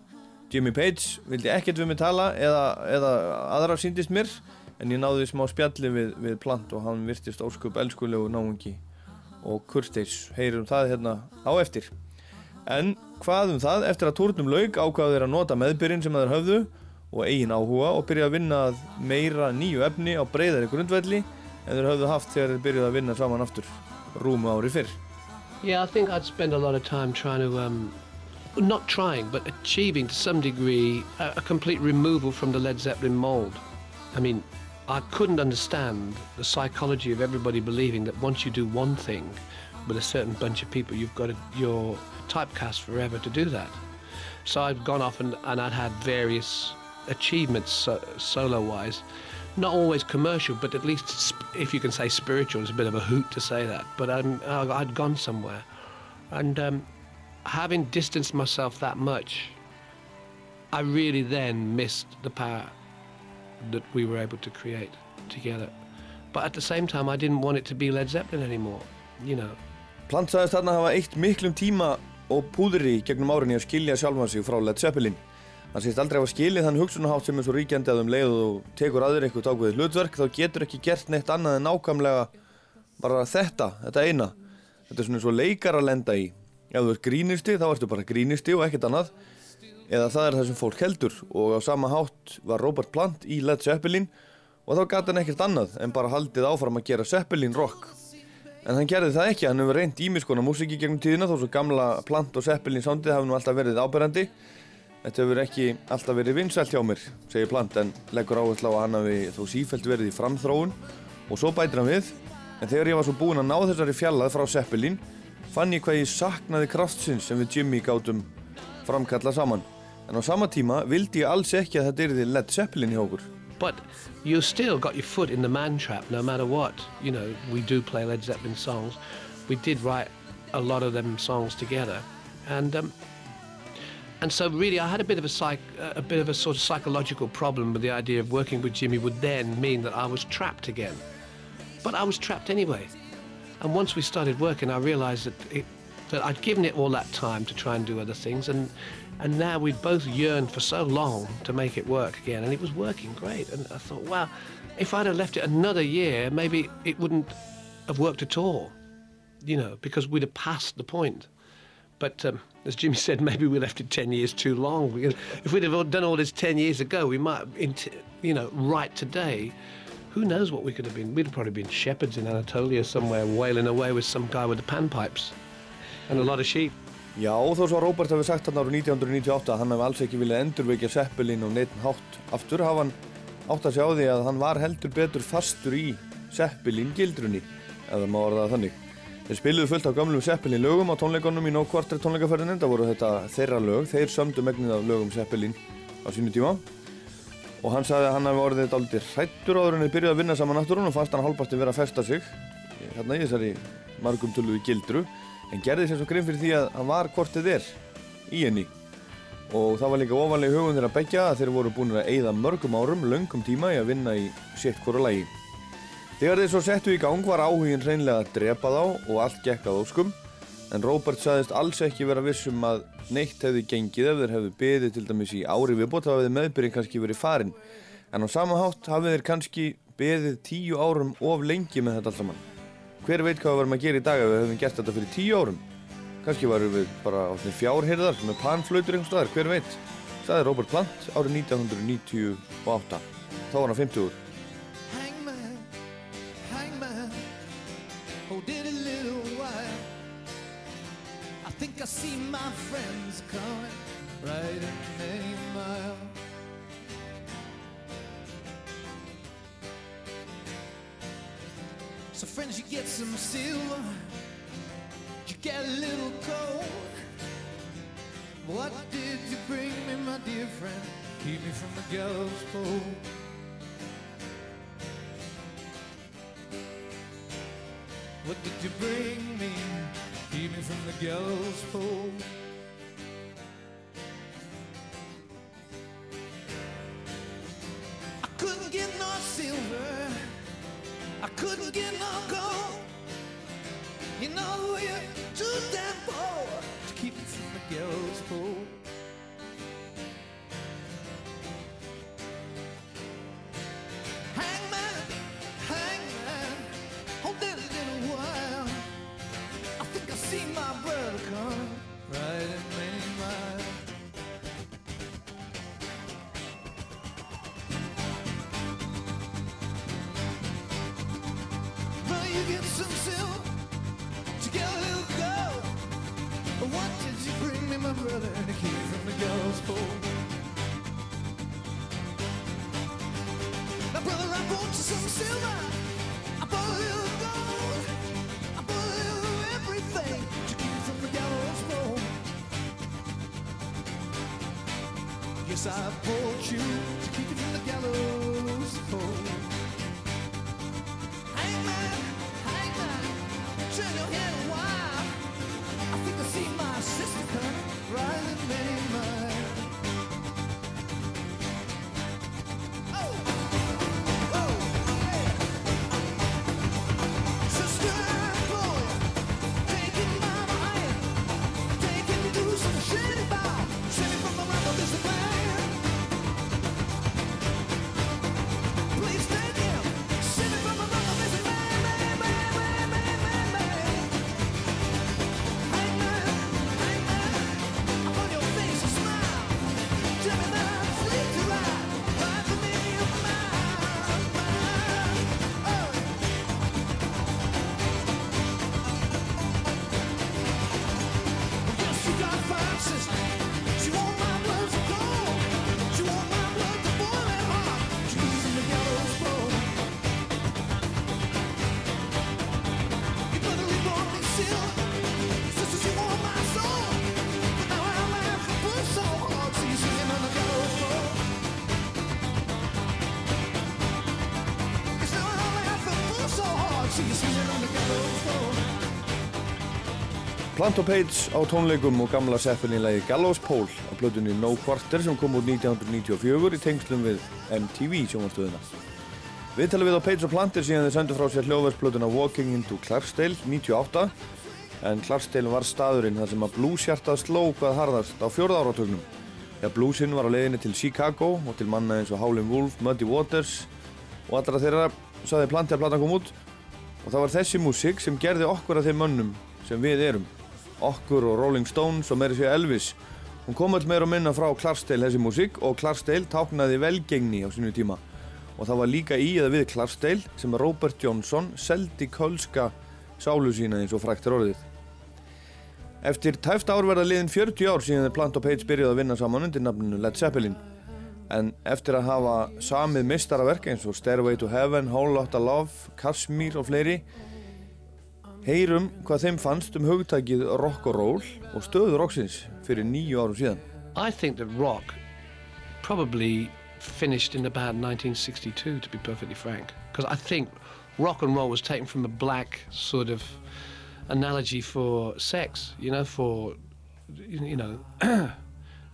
Jimmy Page vildi ekkert við mig tala eða, eða aðra síndist mér en ég náði smá spjalli við, við Plant og hann virtist óskup elskulegu náungi og kurteis heyrum það hérna á eftir. En hvað um það, eftir að tórnum laug ákvaðu þeir að nota meðbyrjun sem þeir höfðu og eigin áhuga og byrja að vinna meira nýju efni á breyðari grundvelli en þeir höfðu haft þegar þeir byrjuði að vinna saman aftur rúmu ári fyrr. Yeah, I think I'd spend a lot of time trying to, um, not trying, but achieving to some degree a, a complete removal from the Led Zeppelin mold. I mean, I couldn't understand the psychology of everybody believing that once you do one thing with a certain bunch of people, you've got to, you're typecast forever to do that. So I'd gone off and, and I'd had various achievements so, solo-wise, not always commercial, but at least sp- if you can say spiritual, it's a bit of a hoot to say that. But I'm, I- I'd gone somewhere, and um, having distanced myself that much, I really then missed the power that we were able to create together. But at the same time, I didn't want it to be Led Zeppelin anymore. You know, Plant sagðist þarna hafa eitt miklum tíma og púðri gegnum árinni að skilja sjálfan sig frá Led Zeppelin. Hann sést aldrei hafa skilið þann hugsunahátt sem er svo ríkjandi að um leið og tekur aður eitthvað ákveðið hlutverk þá getur ekki gert neitt annað en nákvæmlega bara þetta, þetta eina. Þetta er svona eins og leikar að lenda í. Ef þú ert grínisti þá ertu bara grínisti og ekkert annað. Eða það er það sem fólk heldur og á sama hátt var Robert Plant í Led Zeppelin og þá gæti hann ekkert annað en bara haldið áfram að gera Zeppelin rock. En hann gerði það ekki, hann hefur reynd ímiskona músiki gegnum tíðina þó svo gamla Plant og Zeppelin soundið hafi nú alltaf verið áberandi. Þetta hefur ekki alltaf verið vinsælt hjá mér, segir Plant, en leggur áherslu á að hann hafi þó sífælt verið í framþróun og svo bætir hann við. En þegar ég var svo búinn að ná þessari fjallað frá Zeppelin, fann ég hvað ég saknaði kraftsins sem við Jimmy gátum framkalla saman. En á sama tíma vildi ég alls ekki að þetta yrði Led Zeppelin hjá okkur. But you still got your foot in the man trap no matter what. You know, we do play Led Zeppelin songs. We did write a lot of them songs together. And um, and so really I had a bit of a psych a bit of a sort of psychological problem with the idea of working with Jimmy would then mean that I was trapped again. But I was trapped anyway. And once we started working I realized that it that I'd given it all that time to try and do other things and and now we'd both yearned for so long to make it work again and it was working great and I thought wow if I'd have left it another year maybe it wouldn't have worked at all you know because we'd have passed the point but um, as Jimmy said maybe we left it 10 years too long if we'd have done all this 10 years ago we might you know right today. Who knows what we could have been? We'd have probably been shepherds in Anatolia somewhere wailing away with some guy with the panpipes and a lot of sheep. Já, þó svo að Robert hafi sagt hann árið 1998 að hann hefði alls ekki viljað endurvekja Zeppelin og neitt hátt. Aftur hafa hann átt að sjá því að hann var heldur betur fastur í Zeppelin gildrunni, eða má orða þannig. Þeir spiluðu fullt af gamlum Zeppelin lögum á tónleikonum í No Quarter tónleikaferðinu, það voru þetta þeirra lög, þeir sömdu megnið af lögum Zeppelin á sínu tíma. Og hann sagði að hann hefði orðið þetta aldrei hrættur áður en þeir byrjuði að vinna saman aftur og fannst hann hálpasti vera að festa sig hérna í þessari margum töluðu gildru. En gerði sér svo grimm fyrir því að hann var kortið er í henni. Og það var líka ofanlega hugum þeirra begja að þeir voru búin að eigða mörgum árum, Þegar þeir svo settu í gang var áhugin reynlega að drepa þá og allt gekk að óskum en Robert saðist alls ekki vera vissum að neitt hefði gengið ef þeir hefðu beðið til dæmis í ári viðbót þá hefði meðbyrjinn kannski verið farin en á sama hátt hafið þeir kannski beðið tíu árum of lengi með þetta allt saman. Hver veit hvað við varum að gera í dag ef við hefum gert þetta fyrir tíu árum? Kanski varum við bara á fjárhyrðar með panflautur einhver staðar, hver veit? Saði Robert Plant árið 1998. Þá var hann 50 Hangman, I see my friends coming right in Main Mile. So friends, you get some silver, you get a little cold. What did you bring me, my dear friend? Keep me from the gallows pole. What did you bring me? Keep me from the gallows pole. I couldn't get no silver. I couldn't get no gold. You know you're too damn poor to keep me from the gallows pole. Yes, I brought you to keep you Plant og Page á tónleikum og gamla Zeppelin-lægi Gallows Pole á plötunni No Quarter sem kom út 1994 í tengslum við MTV sjónvarstöðuna. Viðtalið við á Page og Plant er síðan þeir sendu frá sér hljóðversplötuna Walking into Clarksdale 98 en Clarksdale var staðurinn þar sem að blueshjartað sló hvað harðast á fjórða áratögnum. Þegar bluesinn var á leiðinni til Chicago og til manna eins og Howlin' Wolf, Muddy Waters og allra þeirra saði Planti að platan kom út og það var þessi músík sem gerði okkur að þeim mönnum sem við erum. Okkur og Rolling Stones og meiri sér Elvis. Hún kom öll meira og minna frá Clarksdale þessi músík og Clarksdale táknaði velgengni á sínu tíma. Og það var líka í eða við Clarksdale sem Robert Johnson seldi kölska sálu sína eins og fræktir orðið. Eftir tæft ár verða liðin 40 ár síðan þeir Plant og Page byrjuði að vinna saman undir nafninu Led Zeppelin. En eftir að hafa samið mistaraverk eins og Stairway to Heaven, Whole Lotta Love, Kashmir og fleiri heyrum hvað þeim fannst um hugtækið rock og roll og stöðu rocksins fyrir nýju árum síðan. I think that rock probably finished in about 1962, to be perfectly frank. Because I think rock and roll was taken from a black sort of analogy for sex, you know, for, you you know,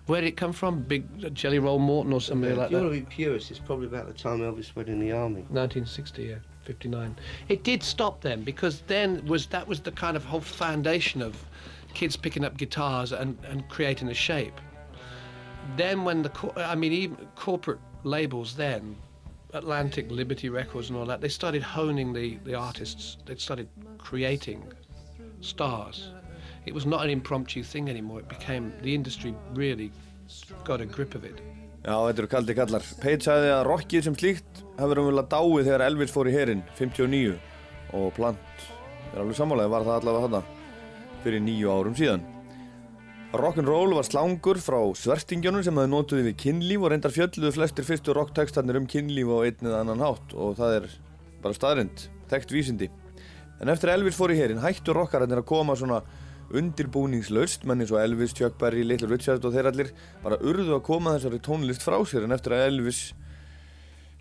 where did it come from? Big Jelly Roll Morton or somebody like If you that? want to be purist, it's probably about the time Elvis went in the army. 1960, yeah, 59. It did stop then because then was that was the kind of whole foundation of kids picking up guitars and, and creating a shape. Then when the cor- I mean even corporate labels then Atlantic Liberty Records and all that they started honing the the artists they started creating stars. It was not an impromptu thing anymore. It became the industry really got a grip of it. Já, þetta eru kaldi kallar. Page sagði að rockið sem slíkt hefur umvel dáið þegar Elvis fór í herinn 59 og Plant er alveg sammálaði var það allavega þarna fyrir nýju árum síðan. Rock'n'roll var slangur frá svertingjónum sem það notuði við kynlíf og reyndar fjölluðu flestir fyrstu rocktekstarnir um kynlíf á einn eða annan hátt og það er bara staðrind, þekkt vísindi. En eftir að Elvis fór í herinn hættu rockararnir að koma svona undirbúningslaust, menn eins og Elvis, Chuck Berry, Little Richard og þeir allir bara urðu að koma þessari tónlist frá sér en eftir að Elvis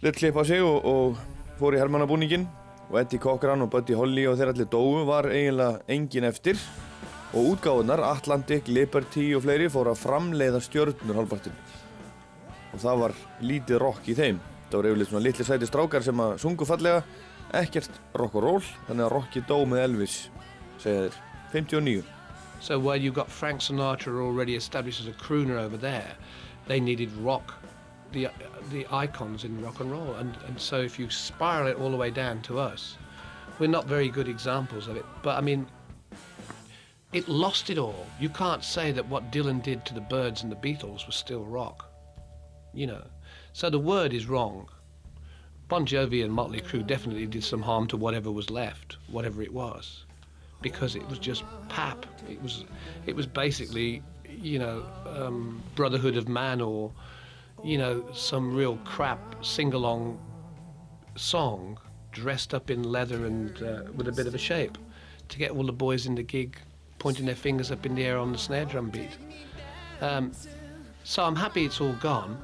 lit klippa sig og, og fór í hermannabúningin og Eddie Cochran og Buddy Holly og þeir allir dóu var eiginlega engin eftir. Og útgáðunar, Atlantic, Liberty og fleiri fóru að framleiða stjörnur hálfpartinn. Og það var lítið rock í þeim. Það voru yfirleitt svona litli sæti strákar sem að sungu fallega. Ekkert rock og roll þannig að rocki dó með Elvis segja þeir, 59 So while you got Frank Sinatra already established as a crooner over there, they needed rock, the the icons in rock and roll, and and so if you spiral it all the way down to us, we're not very good examples of it. But I mean, it lost it all. You can't say that what Dylan did to the Birds and the Beatles was still rock, you know. So the word is wrong. Bon Jovi and Motley Crue definitely did some harm to whatever was left, whatever it was because it was just pap. It was, it was basically, you know, um, Brotherhood of Man or, you know, some real crap sing-along song dressed up in leather and uh, with a bit of a shape to get all the boys in the gig pointing their fingers up in the air on the snare drum beat. Um, so I'm happy it's all gone.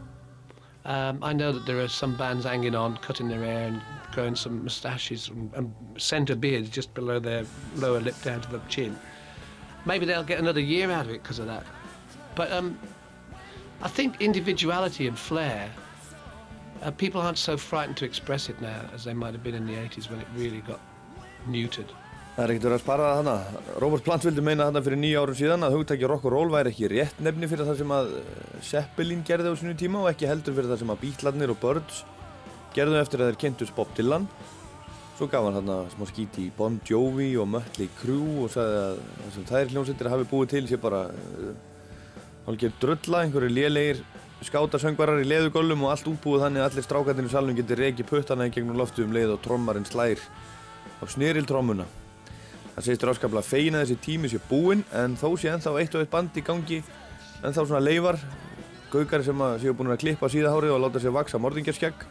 Um, I know that there are some bands hanging on, cutting their hair and growing some moustaches and, and centre beards just below their lower lip down to the chin. Maybe they'll get another year out of it because of that. But um, I think individuality and flair, uh, people aren't so frightened to express it now as they might have been in the 80s when it really got neutered. Það er ekkert verið að spara það hana. Robert Plant vildi meina þarna fyrir nýja árum síðan að hugtæki rock og roll væri ekki rétt nefni fyrir það sem að eh, Zeppelin gerði á sinu tíma og ekki heldur fyrir það sem að Beatlarnir og Birds gerðu eftir að þeir kynntus Bob Dylan. Svo gaf hann þarna smá skíti í Bon Jovi og Mötley Crüe og sagði að það þær hljómsveitir hafi búið til sé bara hálfgerð drulla, einhverju lélegir skátasöngvarar í leðugöllum og allt útbúið þannig að allir strákarnir í salnum getur reiki puttana í gegnum loftu um leið og trommarinn slær á snýriltrommuna. Það segist ráskaplega feina þessi tími sé búinn en þó sé ennþá eitt og eitt band í gangi ennþá svona leifar gaukari sem séu búin að klippa síðahárið og láta sér vaksa morðingjarskegg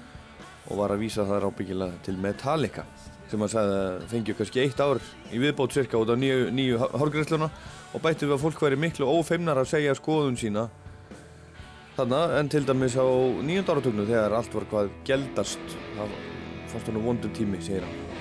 og var að vísa það rábyggilega til Metallica sem að sagði að fengju kannski eitt ár í viðbót cirka út á nýju, nýju hárgræsluna og bætti við að fólk væri miklu ófeimnar að segja skoðun sína þarna en til dæmis á nýjönda áratögnu þegar allt var hvað geldast það fannst hann vondur tími, segir hann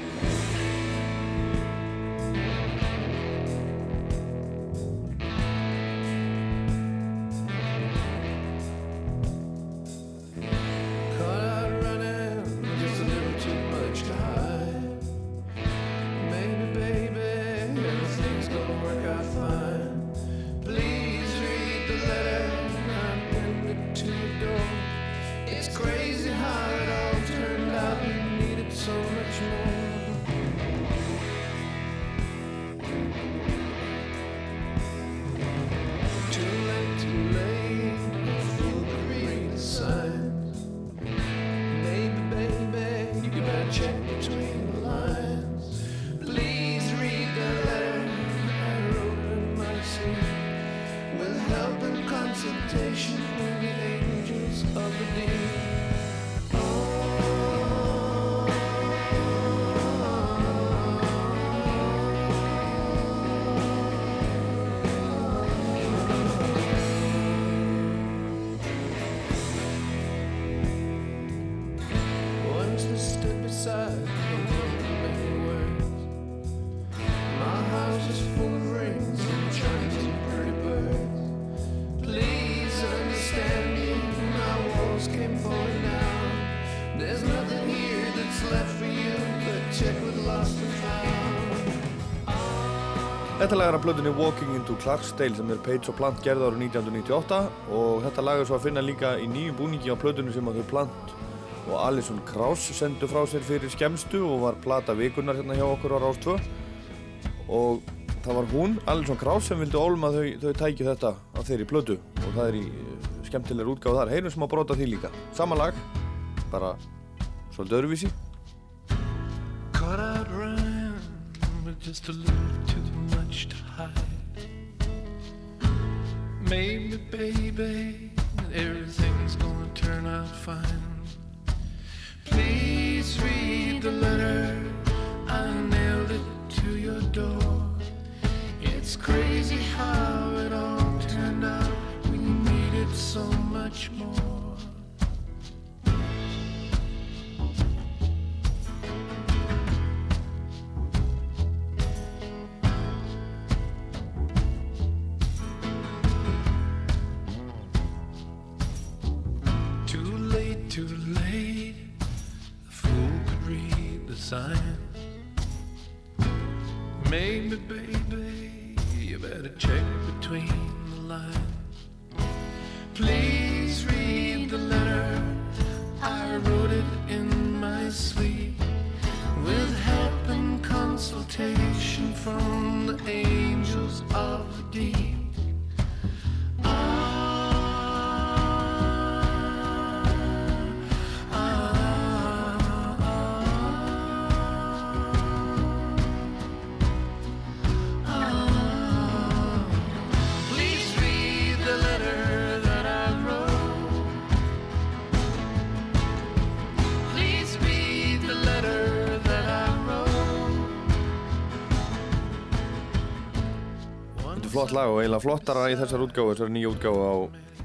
Er að blöðinni Walking into Clarksdale sem er Page og Plant gerð árið 1998 og þetta lag er svo að finna líka í nýjum búningi á blöðinu sem að þau Plant og Alison Krauss sendu frá sér fyrir skemstu og var plata vikunar hérna hjá okkur á Rás 2 og það var hún, Alison Krauss, sem vildi ólma að þau, þau tæki þetta á þeirri blödu og það er í eh, skemmtilegur útgáð þar. Heyrum sem að brota því líka. Sama lag, bara svolítið öðruvísi. Caught out running with just a little Maybe, baby, everything's gonna turn out fine. Please read the letter. I nailed it to your door. It's crazy how it all turned out. We needed so much more. Read the sign. Maybe, baby, you better check flott lag og eiginlega flottara í þessar útgáfu, þessar nýja útgáfu á,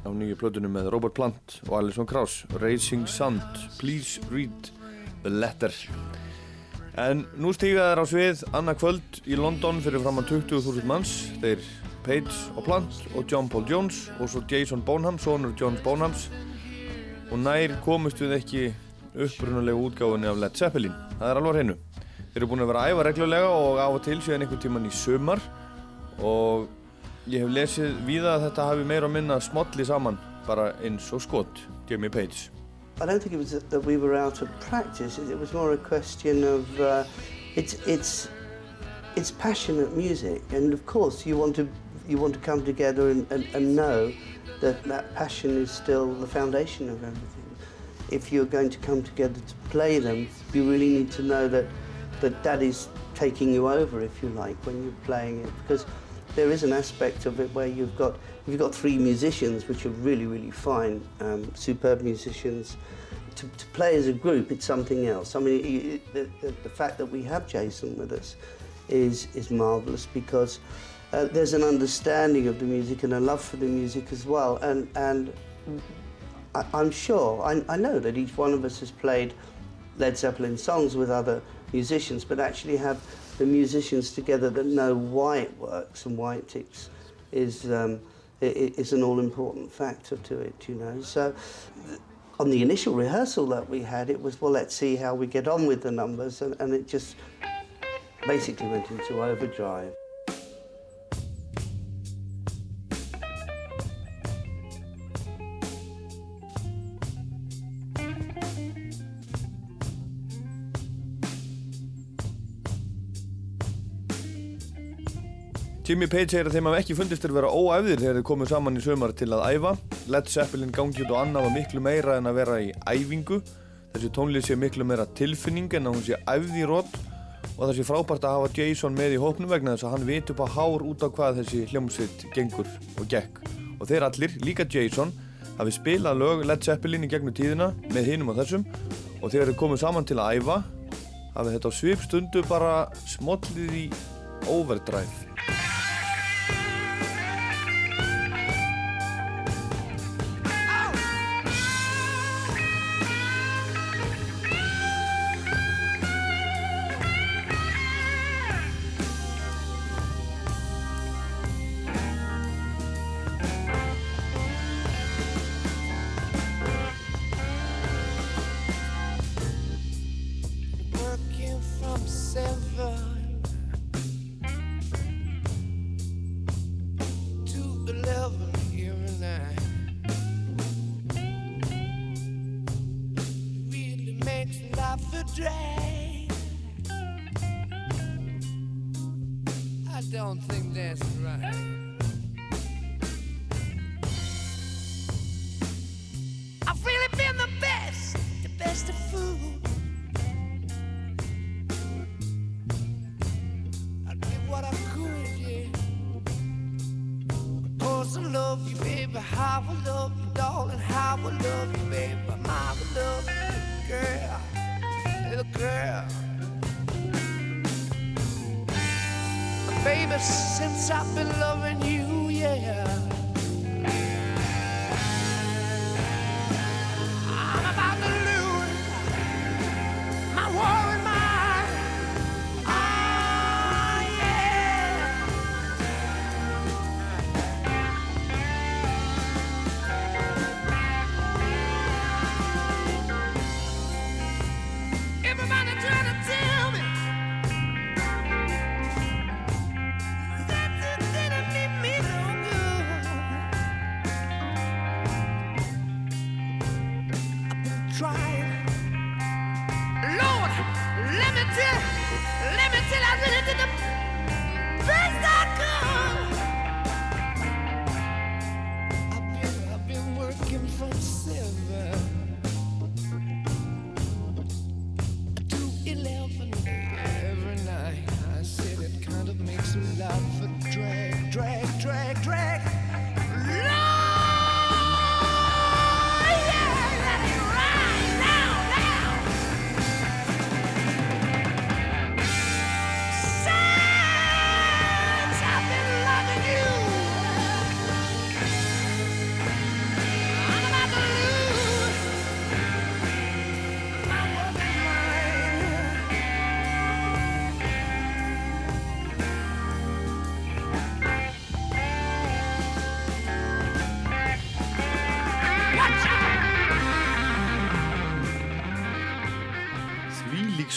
á nýju plötunum með Robert Plant og Alison Krauss, Racing Sand, Please Read the Letter. En nú stíga þær á svið annað kvöld í London fyrir fram að 20.000 manns, þeir Page og Plant og John Paul Jones og svo Jason Bonham, sonur John Bonhams. Og nær komust við ekki upprunalega útgáfunni af Led Zeppelin, það er alveg á hreinu. Þeir eru búin að vera æfa reglulega og af og til síðan einhvern tíman í sumar og ég hef lesið víða að þetta hafi meira og minna smolli saman bara eins og skot Jimmy Page I don't think it was that we were out of practice. It was more a question of uh, it's it's it's passionate music, and of course you want to you want to come together and, and, and know that that passion is still the foundation of everything. If you're going to come together to play them, you really need to know that that that is taking you over, if you like, when you're playing it, because there is an aspect of it where you've got you've got three musicians which are really really fine, um, superb musicians. To, to play as a group, it's something else. I mean, you, the, the, the fact that we have Jason with us is is marvelous because uh, there's an understanding of the music and a love for the music as well. And and I, I'm sure I, I know that each one of us has played Led Zeppelin songs with other musicians, but actually have the musicians together that know why it works and why it ticks is um, is an all-important factor to it, you know. So on the initial rehearsal that we had, it was well, let's see how we get on with the numbers, and, and it just basically went into overdrive. Jimmy Page segir að þeim hafa ekki fundist þeir vera óæfðir þegar þeir komu saman í sömar til að æfa. Led Zeppelin gangi út og annað var miklu meira en að vera í æfingu. Þessi tónlið sé miklu meira tilfinning en að hún sé æfð í rót og það sé frábært að hafa Jason með í hópnum vegna þess að hann veit upp á hár út á hvað þessi hljómsveit gengur og gekk. Og þeir allir, líka Jason hafi spilað lög Led Zeppelin í gegnum tíðina með hinum og þessum. Og þegar þeir komu saman til að æfa hafi þetta á svipstundu bara smollið í overdrive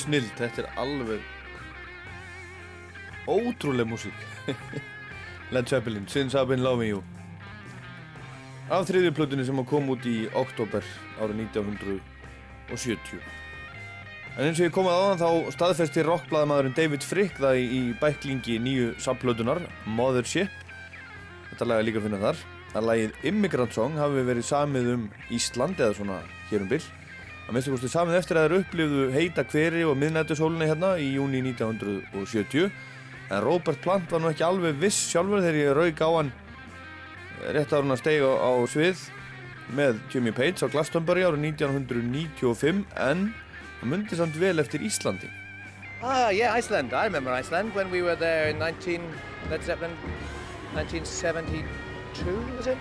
snild, þetta er alveg ótrúleg músík. Led Zeppelin, Since I've Been Loving You. Af þriðju plötunni sem kom út í oktober árið 1970 en eins og ég komið áðan þá staðfesti rockbladamæðurinn David Frick það í, bæklingi nýju samplötunar Mothership. Þetta lag er líka að finna þar. Að lagið Immigrant Song hafi verið samið um Ísland eða svona hér um byll að minnstu kosti samið eftir að þeir upplifðu heita hveri og miðnættusólunni hérna í júni 1970 en Robert Plant var nú ekki alveg viss sjálfur þegar ég rauk á hann rétt ára hann að steiga á, svið með Jimmy Page á Glastonbury árið 1995 en það myndi samt vel eftir Íslandi. Ah, yeah, Iceland. I remember Iceland when we were there in 19, Led Zeppelin, 1972, was it?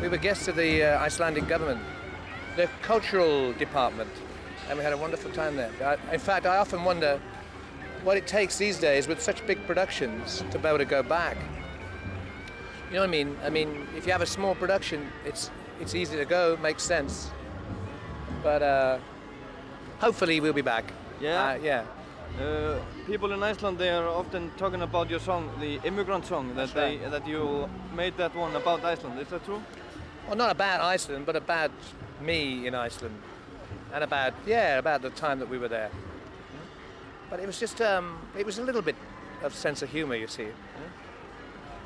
We were guests of the uh, Icelandic government, the cultural department, and we had a wonderful time there. I, in fact, I often wonder what it takes these days with such big productions to be able to go back. You know what I mean? I mean, if you have a small production, it's it's easy to go, makes sense. But uh, hopefully we'll be back. Yeah? Uh, yeah. Uh, people in Iceland they are often talking about your song, the immigrant song, that That's they right. that you made that one about Iceland. Is that true? Well, not about Iceland, but about me in Iceland, and about yeah, about the time that we were there. But it was just um, it was a little bit of sense of humour, you see.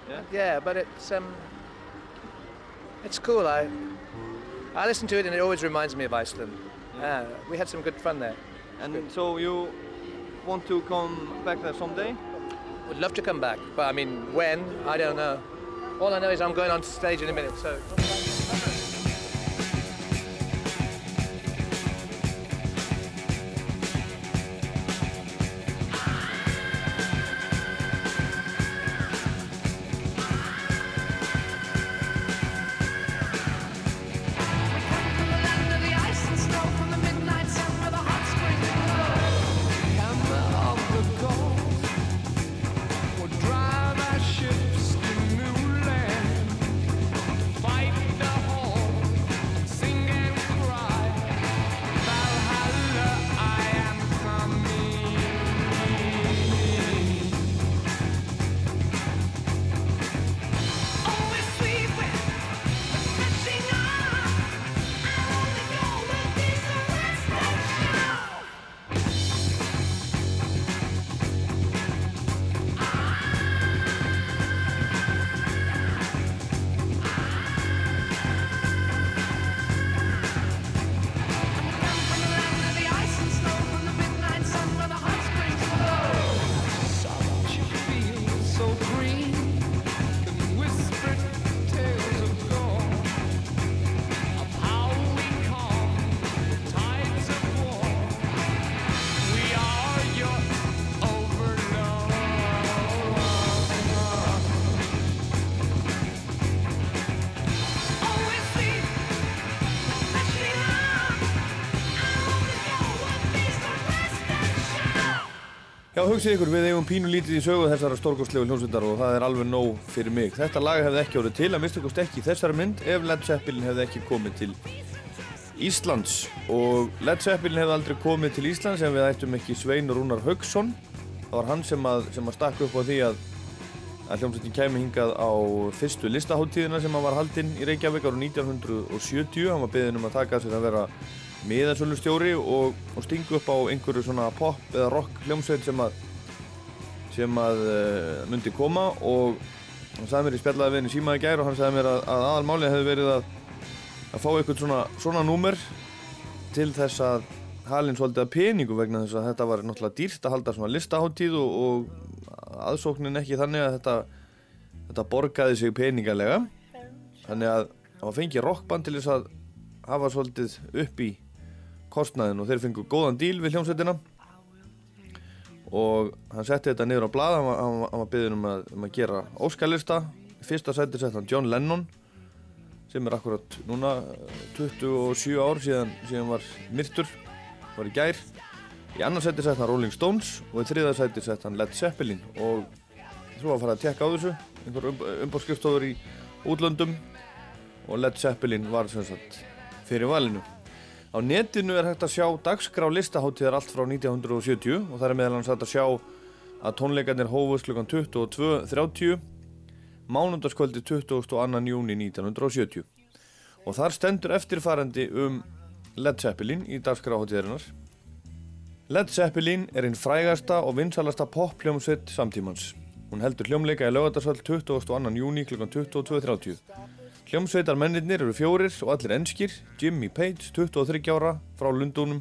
Yeah. Yeah, but it's um, it's cool. I I listen to it and it always reminds me of Iceland. Yeah, we had some good fun there. And so you want to come back there someday? Would love to come back, but I mean when I don't know. All I know is I'm going on stage in a minute, so. Hugsið ykkur, við eigum pínu lítið í sögu þessara stórgóðslegu hljómsveitar og það er alveg nóg fyrir mig. Þetta lag hefði ekki orðið til, að mista ykkurst ekki í þessari mynd ef Led Zeppelin hefði ekki komið til Íslands. Og Led Zeppelin hefði aldrei komið til Íslands ef við ættum ekki Svein Rúnar Haugsson. Það var hann sem að, sem að stakka upp á því að, að hljómsveitin kæmi hingað á fyrstu listaháttíðina sem hann var haldinn í Reykjavík ára 1970. Hann var beðin um að taka sér að vera miðarsölustjóri og, og stingu upp á einhverju svona pop eða rock hljómsveit sem að sem að uh, myndi koma og hann sagði mér í spjallaði við henni símaði gær og hann sagði mér að, að aðalmálið hefði verið að, að fá eitthvað svona, svona númer til þess að halinn svolítið að peningu vegna þess að þetta var náttúrulega dýrt að halda svona listaháttíð og, og aðsóknin ekki þannig að þetta, þetta borgaði sig peningalega. Þannig að það fengi rockband til þess að hafa svolítið upp í kostnaðin og þeir fengu góðan díl við hljómsveitina. Og hann setti þetta niður á blad hann, hann, hann var byggðin um, um að gera óskalista fyrsta sæti sett hann John Lennon sem er akkurat núna eh, 27 ár síðan, síðan var myrtur var í gær. Í annar sæti sett hann Rolling Stones og í þriða sæti sett hann Led Zeppelin. Og svo var að fara að tekka á þessu. Einhver um, umbóðskrifstofur í útlöndum. Og Led Zeppelin var sem sagt fyrir valinu Á netinu er hægt að sjá dagskrá listaháttíðar allt frá 1970 og það er meðal hans hægt að sjá að tónleikarnir hófust klukkan 22.30 mánundaskvöldi 22. júni 1970 og þar stendur eftirfarandi um Led Zeppelin í dagskráháttíðarinnar Led Zeppelin er einn frægasta og vinsalasta pop-hljómsveit samtímans. Hún heldur hljómleika í lögatarsvöld 22. júni kl. 22.30. Hljómsveitar mennirnir eru fjórir og allir enskir, Jimmy Page, 23 ára, frá Lundunum,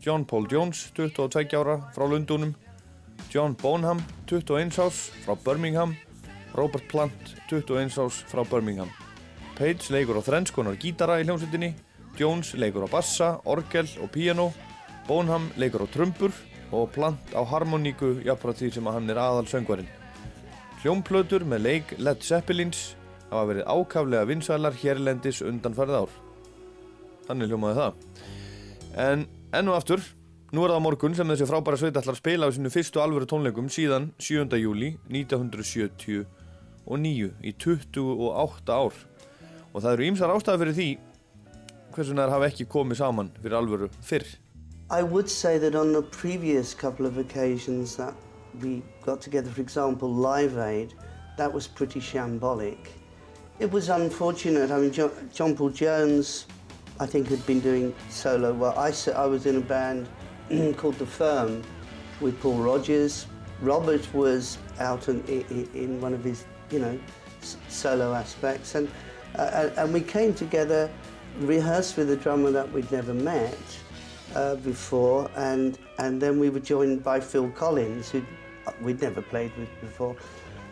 John Paul Jones, 22 ára, frá Lundunum, John Bonham, 21 árs, frá Birmingham, Robert Plant, 21 árs, frá Birmingham. Page leikur á þrennskonar gítara í hljómsveitinni, Jones leikur á bassa, orgel og piano, Bonham leikur á trumbur og Plant á harmoníku jafnfra því sem að hann er aðal söngvarinn. Hljómplötur með leik Led Zeppelins hafa verið ákaflega vinsælar hérlendis undanfærið ár. Þannig hljómaði það. En enn og aftur, nú er það morgun sem þessi frábæra sveit ætlar að spila á sinu fyrstu alvöru tónleikum síðan 7. júli 1979 í 28 ár. Og það eru ýmsar ástæði fyrir því hversu þær hafa ekki komið saman fyrir alvöru fyrr. I would say that on the previous couple of occasions that we got together, for example, Live Aid, that was pretty shambolic. It was unfortunate. I mean, John, John Paul Jones, I think, had been doing solo well. I was in a band called The Firm with Paul Rogers. Robert was out in, in, one of his, you know, solo aspects. And, uh, and we came together, rehearsed with a drummer that we'd never met uh, before, and and then we were joined by Phil Collins, who we'd never played with before,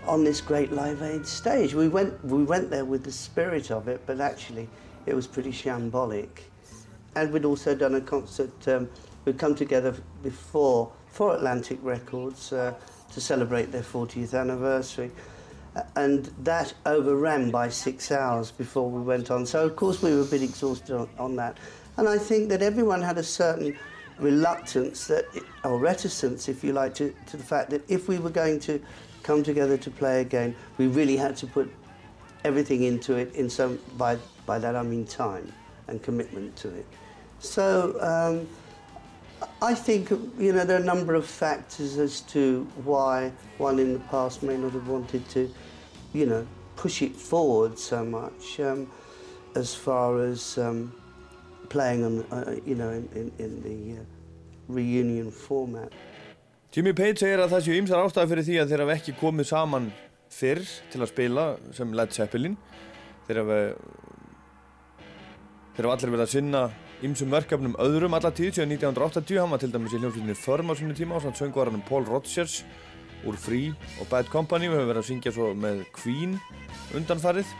on this great Live Aid stage. We went we went there with the spirit of it, but actually it was pretty shambolic. And we'd also done a concert. Um, we'd come together before for Atlantic Records uh, to celebrate their 40th anniversary. And that overran by six hours before we went on. So, of course, we were a bit exhausted on, on that. And I think that everyone had a certain reluctance that, or reticence, if you like, to, to the fact that if we were going to come together to play again, we really had to put everything into it in some, by, by that I mean time and commitment to it. So, um, I think, you know, there are a number of factors as to why one in the past may not have wanted to, you know, push it forward so much um, as far as um, playing on, uh, you know, in, in, in the uh, reunion format. Jimmy Page segir að það séu ymsar ástæði fyrir því að þeir hafa ekki komið saman fyrr til að spila sem Led Zeppelin. Þeir hafa, þeir hafa allir verið að sinna ymsum verkefnum öðrum alla tíð síðan 1980. Hann var til dæmis í hljómsveitinni Firm á sinni tíma og svona söngvaranum Paul Rodgers úr Free og Bad Company og hefur verið að syngja svo með Queen undanfarið.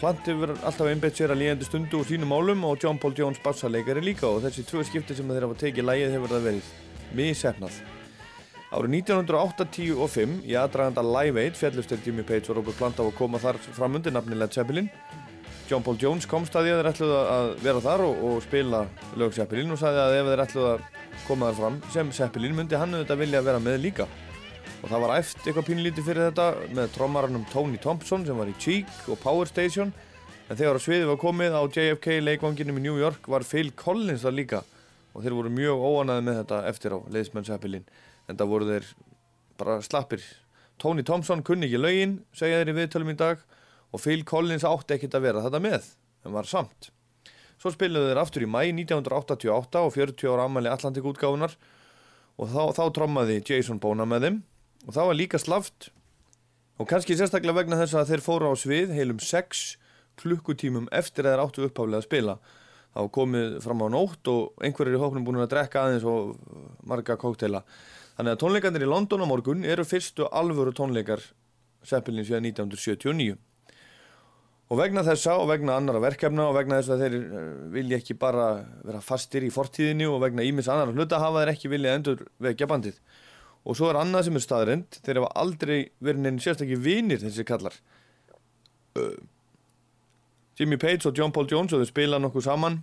Plant hefur alltaf einbeitt sér að líðandi stundu úr sínum málum og John Paul Jones bassaleikari líka og þessi tvö skipti sem þeir hafa tekið lægið hefur það verið missefnað. Árið 1985 í aðdraganda Live Aid fjallust til Jimmy Page og Robert Plant á að koma þar fram undir nafni Led Zeppelin. John Paul Jones komst að því að þeir ætluðu að vera þar og, og spila lög Zeppelin og sagði að ef þeir ætluðu að koma þar fram sem Seppelin myndi hann auðvitað vilja vera með líka. Og það var æft eitthvað pínlítið fyrir þetta með trommaranum Tony Thompson sem var í Cheek og Power Station. En þegar á sviði var komið á JFK leikvanginum í New York var Phil Collins þar líka. Og þeir voru mjög óanaði með þetta eftir á leiðismenn Seppelin en það voru þeir bara slappir. Tony Thompson kunni ekki lögin segja þeir í viðtölum í dag og Phil Collins átti ekkert að vera þetta með en var samt. Svo spiluðu þeir aftur í mæ 1988 og 40 ára ammali Atlantik útgáfunar og þá, þá trommaði Jason Bona með þeim. Og það var líka slaft og kannski sérstaklega vegna þess að þeir fóru á svið heilum 6 klukkutímum eftir að þeir áttu uppháflega að spila. Þá komið fram á nótt og einhverjir í hóknum búin að drekka aðeins og marga kóktela þannig að tónleikandir í London á morgun eru fyrstu alvöru tónleikar Seppelin síðan 1979 og vegna þessa og vegna annara verkefna og vegna þess að þeir eh, vilja ekki bara vera fastir í fortíðinni og vegna ímis annar hluta hafa þeir ekki vilja endur vekja bandið. Og svo er annað sem er staðrind þeir hafa aldrei verið neinn sérstakki vinir þessi kallar Jimmy Page og John Paul Jones og þeir spila nokkuð saman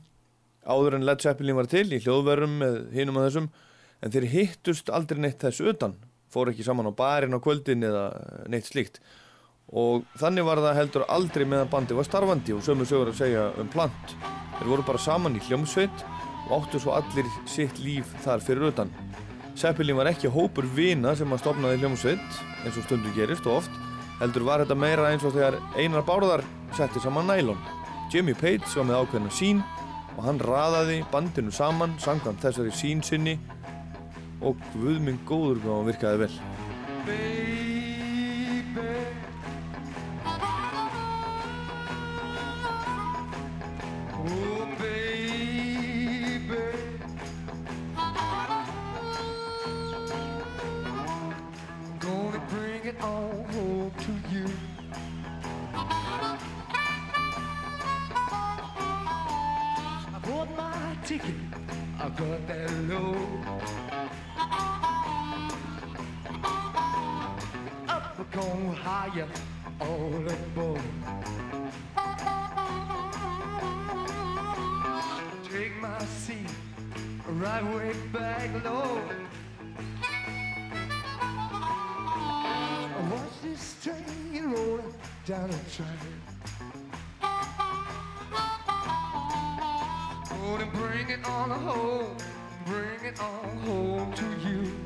áður en Led Zeppelin var til í hljóðverum með hinum og þessum en þeir hittust aldrei neitt þessu utan fór ekki saman á barinn á kvöldin eða neitt slíkt. Og þannig var það heldur aldrei meðan bandi var starfandi og sömu sögur að segja um plant. Þeir voru bara saman í hljómsveit og áttu svo allir sitt líf þar fyrir utan. Zeppelin var ekki hópur vina sem að stopnaði hljómsveit eins og stundu gerist og oft heldur var þetta meira eins og þegar Einar Bárðar setti saman nælon. Jimmy Page var með ákveðna sín og hann raðaði bandinu saman samkvæmt þessari sín sinni og guð minn góður hvað hann virkaði vel Oh, baby. Gonna bring it all home to you. I bought my ticket. I got that low. Going higher, all aboard. Take my seat right way back low. Watch this train rolling down the track. And bring it on home, bring it on home to you.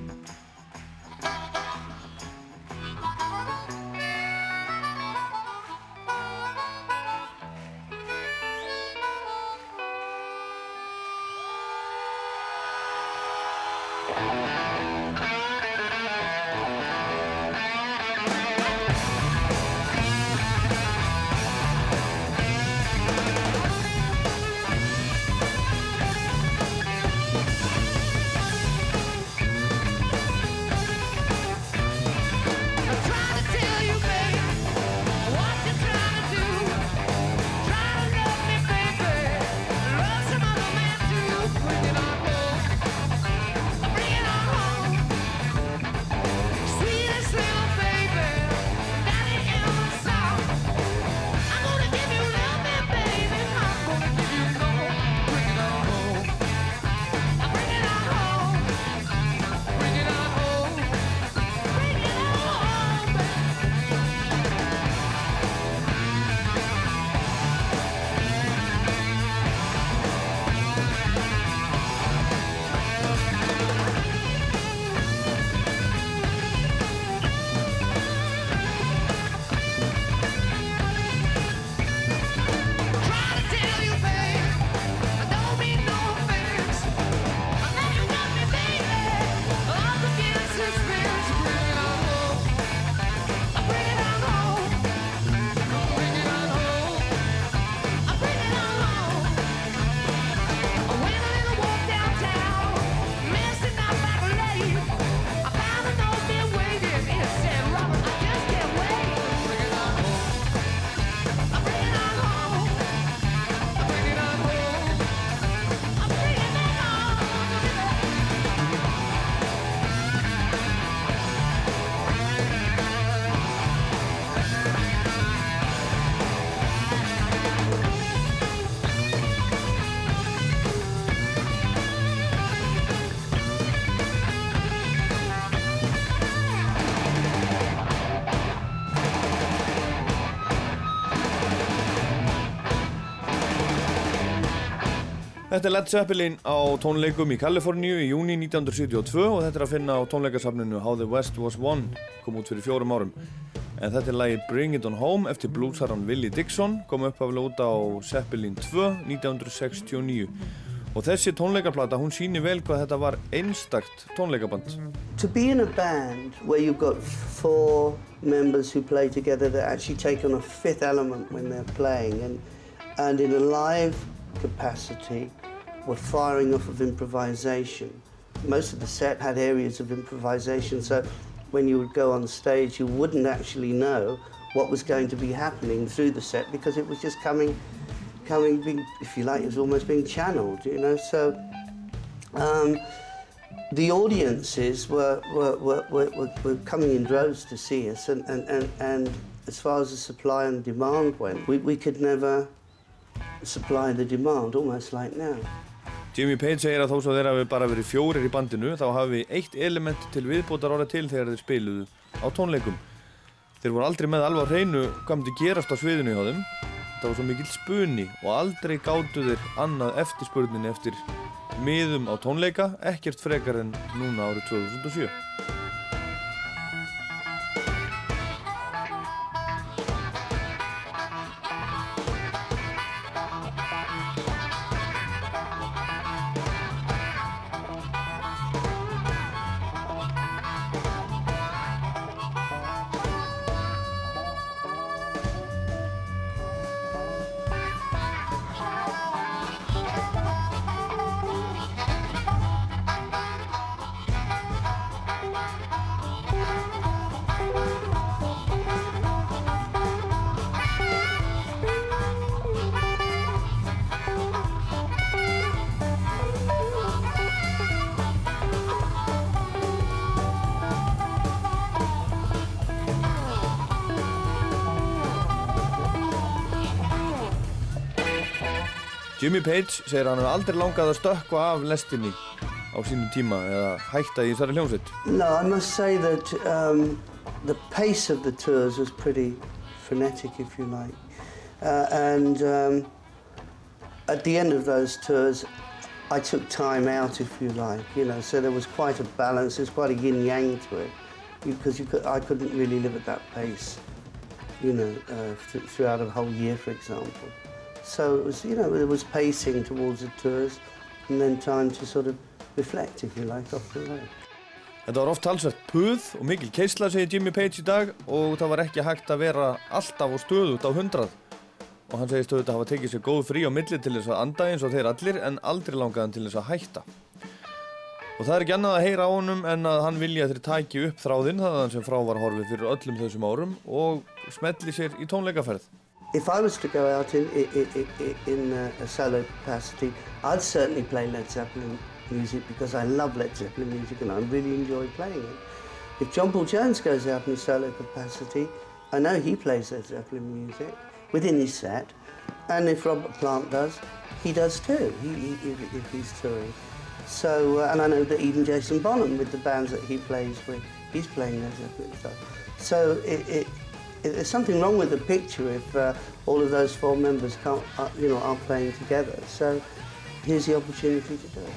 Þetta er Led Zeppelin á tónleikum í Kaliforníu í júni 1972 og þetta er að finna á tónleikasafninu How the West Was Won, kom út fyrir fjórum árum. En þetta er lagið Bring It On Home eftir bluesarran Willie Dixon, kom uppaflega út á Zeppelin 2 1969. Og þessi tónleikaplata, hún sýnir vel hvað þetta var einstakt tónleikaband. To be in a band where you've got four members who play together that actually take on a fifth element when they're playing and, and in a live capacity were firing off of improvisation. Most of the set had areas of improvisation so when you would go on stage you wouldn't actually know what was going to be happening through the set because it was just coming coming being if you like it was almost being channeled you know so um, the audiences were, were, were, were, were- coming in droves to see us, and, and, and, and as far as the supply and demand went, we, we could never supply the demand, almost like now. Jimmy Page segir að þó svo þeirra hafi bara verið fjórir í bandinu þá hafi eitt element til viðbótar orða til þegar þeir spiluðu á tónleikum. Þeir voru aldrei með alveg á hreinu hvað myndi gerast á sviðinu hjá þeim. Það var svo mikill spuni og aldrei gátu þeir annað eftirspurninni eftir miðum á tónleika, ekkert frekar en núna árið 2007. Jimmy Page segir að hann hefur aldrei langað að stökkva af lestinni á sínum tíma eða hætta í þessari hljómsveit. No, I must say that um, the pace of the tours was pretty frenetic, if you like. Uh, and um, at the end of those tours, I took time out, if you like, you know, so there was quite a balance, there's quite a yin-yang to it, because could, I couldn't really live at that pace, you know, uh, th- throughout a whole year, for example. So it was, you know, there was pacing towards the tours, and then time to sort of reflect, if you like, off the road. Þetta var oft talsvægt puð og mikil keisla, segir Jimmy Page í dag og það var ekki hægt að vera alltaf og stöðut á hundrað. Og hann segist auðvitað að hafa tekið sér góð frí á milli til þess að anda eins og þeir allir en aldrei langaðan til þess að hætta. Og það er ekki annað að heyra á honum en að hann vilja þeir taki upp þráðinn þaðan sem frá var horfið fyrir öllum þessum árum og smelli sér í tónleikaferð. If I was to go out in, in, in, uh, a solo capacity, I'd certainly play Led Zeppelin music because I love Led Zeppelin music and I really enjoy playing it. If John Paul Jones goes out in a solo capacity, I know he plays Led Zeppelin music within his set. And if Robert Plant does, he does too, he, he, if, if he's touring. So, uh, and I know that even Jason Bonham, with the bands that he plays with, he's playing Led Zeppelin stuff. So it, it, there's something wrong with the picture if uh, all of those four members can't, uh, you know, aren't playing together. So here's the opportunity to do it.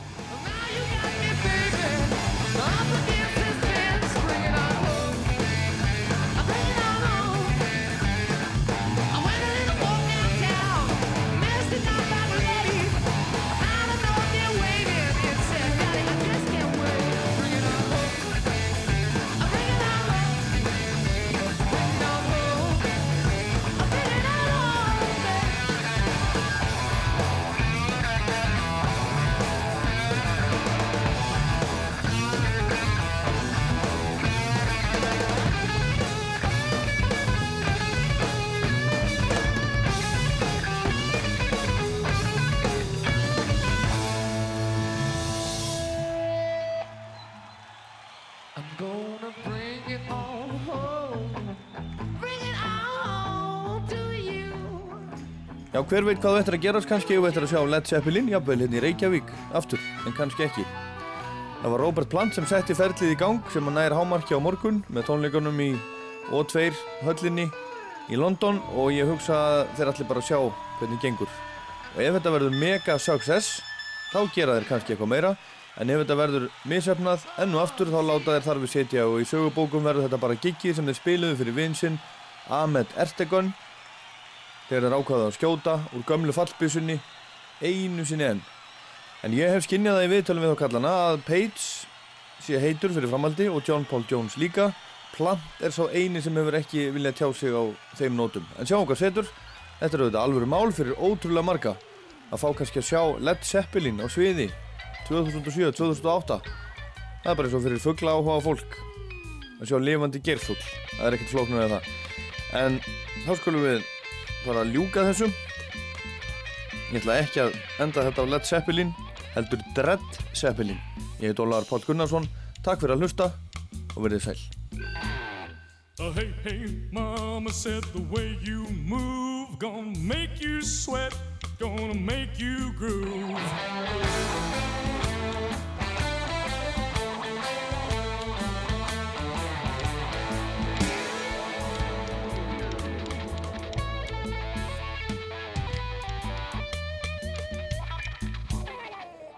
Hver veit hvað þú ættir að gerast kannski og ættir að sjá Led Zeppelin, jafnvel hérna í Reykjavík, aftur, en kannski ekki. Það var Robert Plant sem setti ferlið í gang sem að nær hámarki á morgun með tónleikunum í O2 höllinni í London og ég hugsa að þeir allir bara sjá hvernig gengur. Og ef þetta verður mega success, þá gera þeir kannski eitthvað meira en ef þetta verður misefnað enn og aftur þá láta þeir þar við setja og í sögubókum verður þetta bara giggið sem þeir spiluðu fyrir vinsinn Ahmed Ertegun þegar þeir ákvaða að skjóta úr gömlu fallbyssunni einu sinni enn. En ég hef skinnjað það í viðtölum við þá kallana að Page sé heitur fyrir framaldi og John Paul Jones líka. Plant er svo eini sem hefur ekki viljað tjá sig á þeim nótum. En sjáum hvað setur. Þetta er auðvitað alvöru mál fyrir ótrúlega marga að fá kannski að sjá Led Zeppelin á sviði 2007-2008 það er bara eins og fyrir fuggla áhuga fólk að sjá lifandi gerfugl það er ekkert flóknur eða það. En þá skulum við bara ljúka þessu. Ég ætla ekki að enda þetta á Led Zeppelin heldur Dread Zeppelin. Ég heit Ólaður Pál Gunnarsson. Takk fyrir að hlusta og verðið sæl. Uh, hey, hey, mama said the way you move gonna make you sweat, gonna make you groove.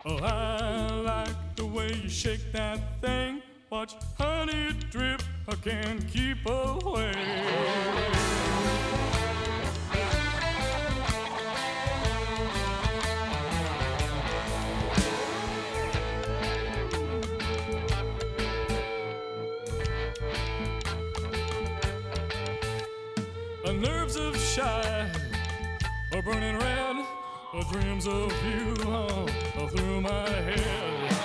Oh, I like the way you shake that thing. Watch honey drip, I can't keep away. Nerves of shy are burning red. Dreams of you are through my head.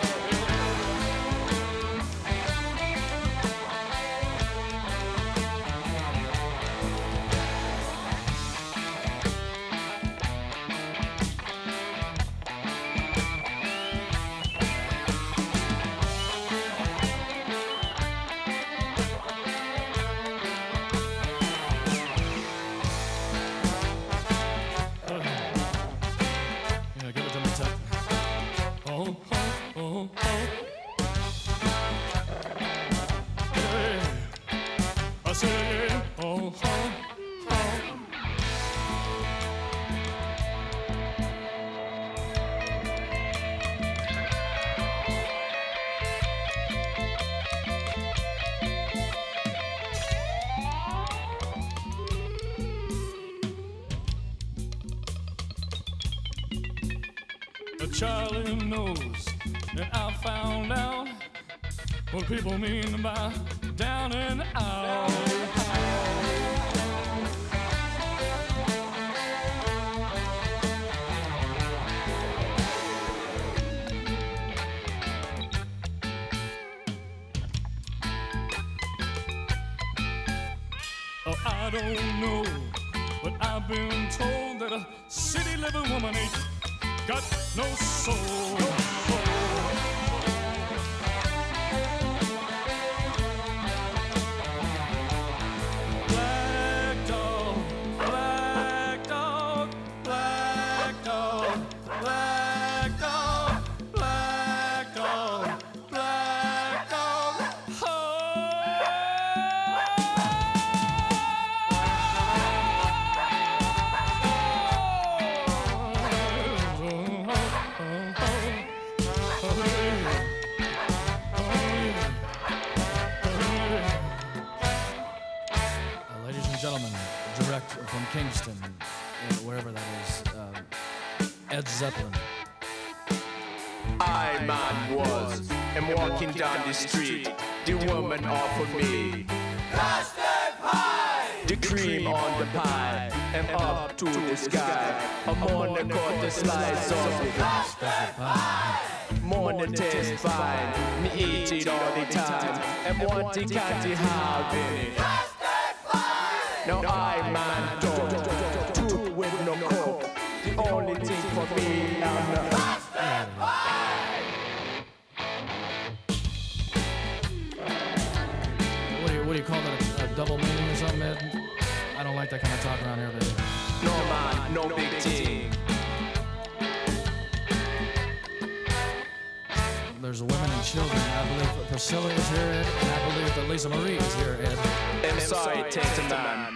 Charlie knows that I found out what people mean by down and out. Oh, I don't know, but I've been told that a city living woman ain't got no soul. The cut the slice of the custard pie. Morning taste fine, me eat it all the time. And want the candy having it. Now I man Priscilla is here, and I believe that Lisa Marie is here, Ed. I'm sorry, Tatum man.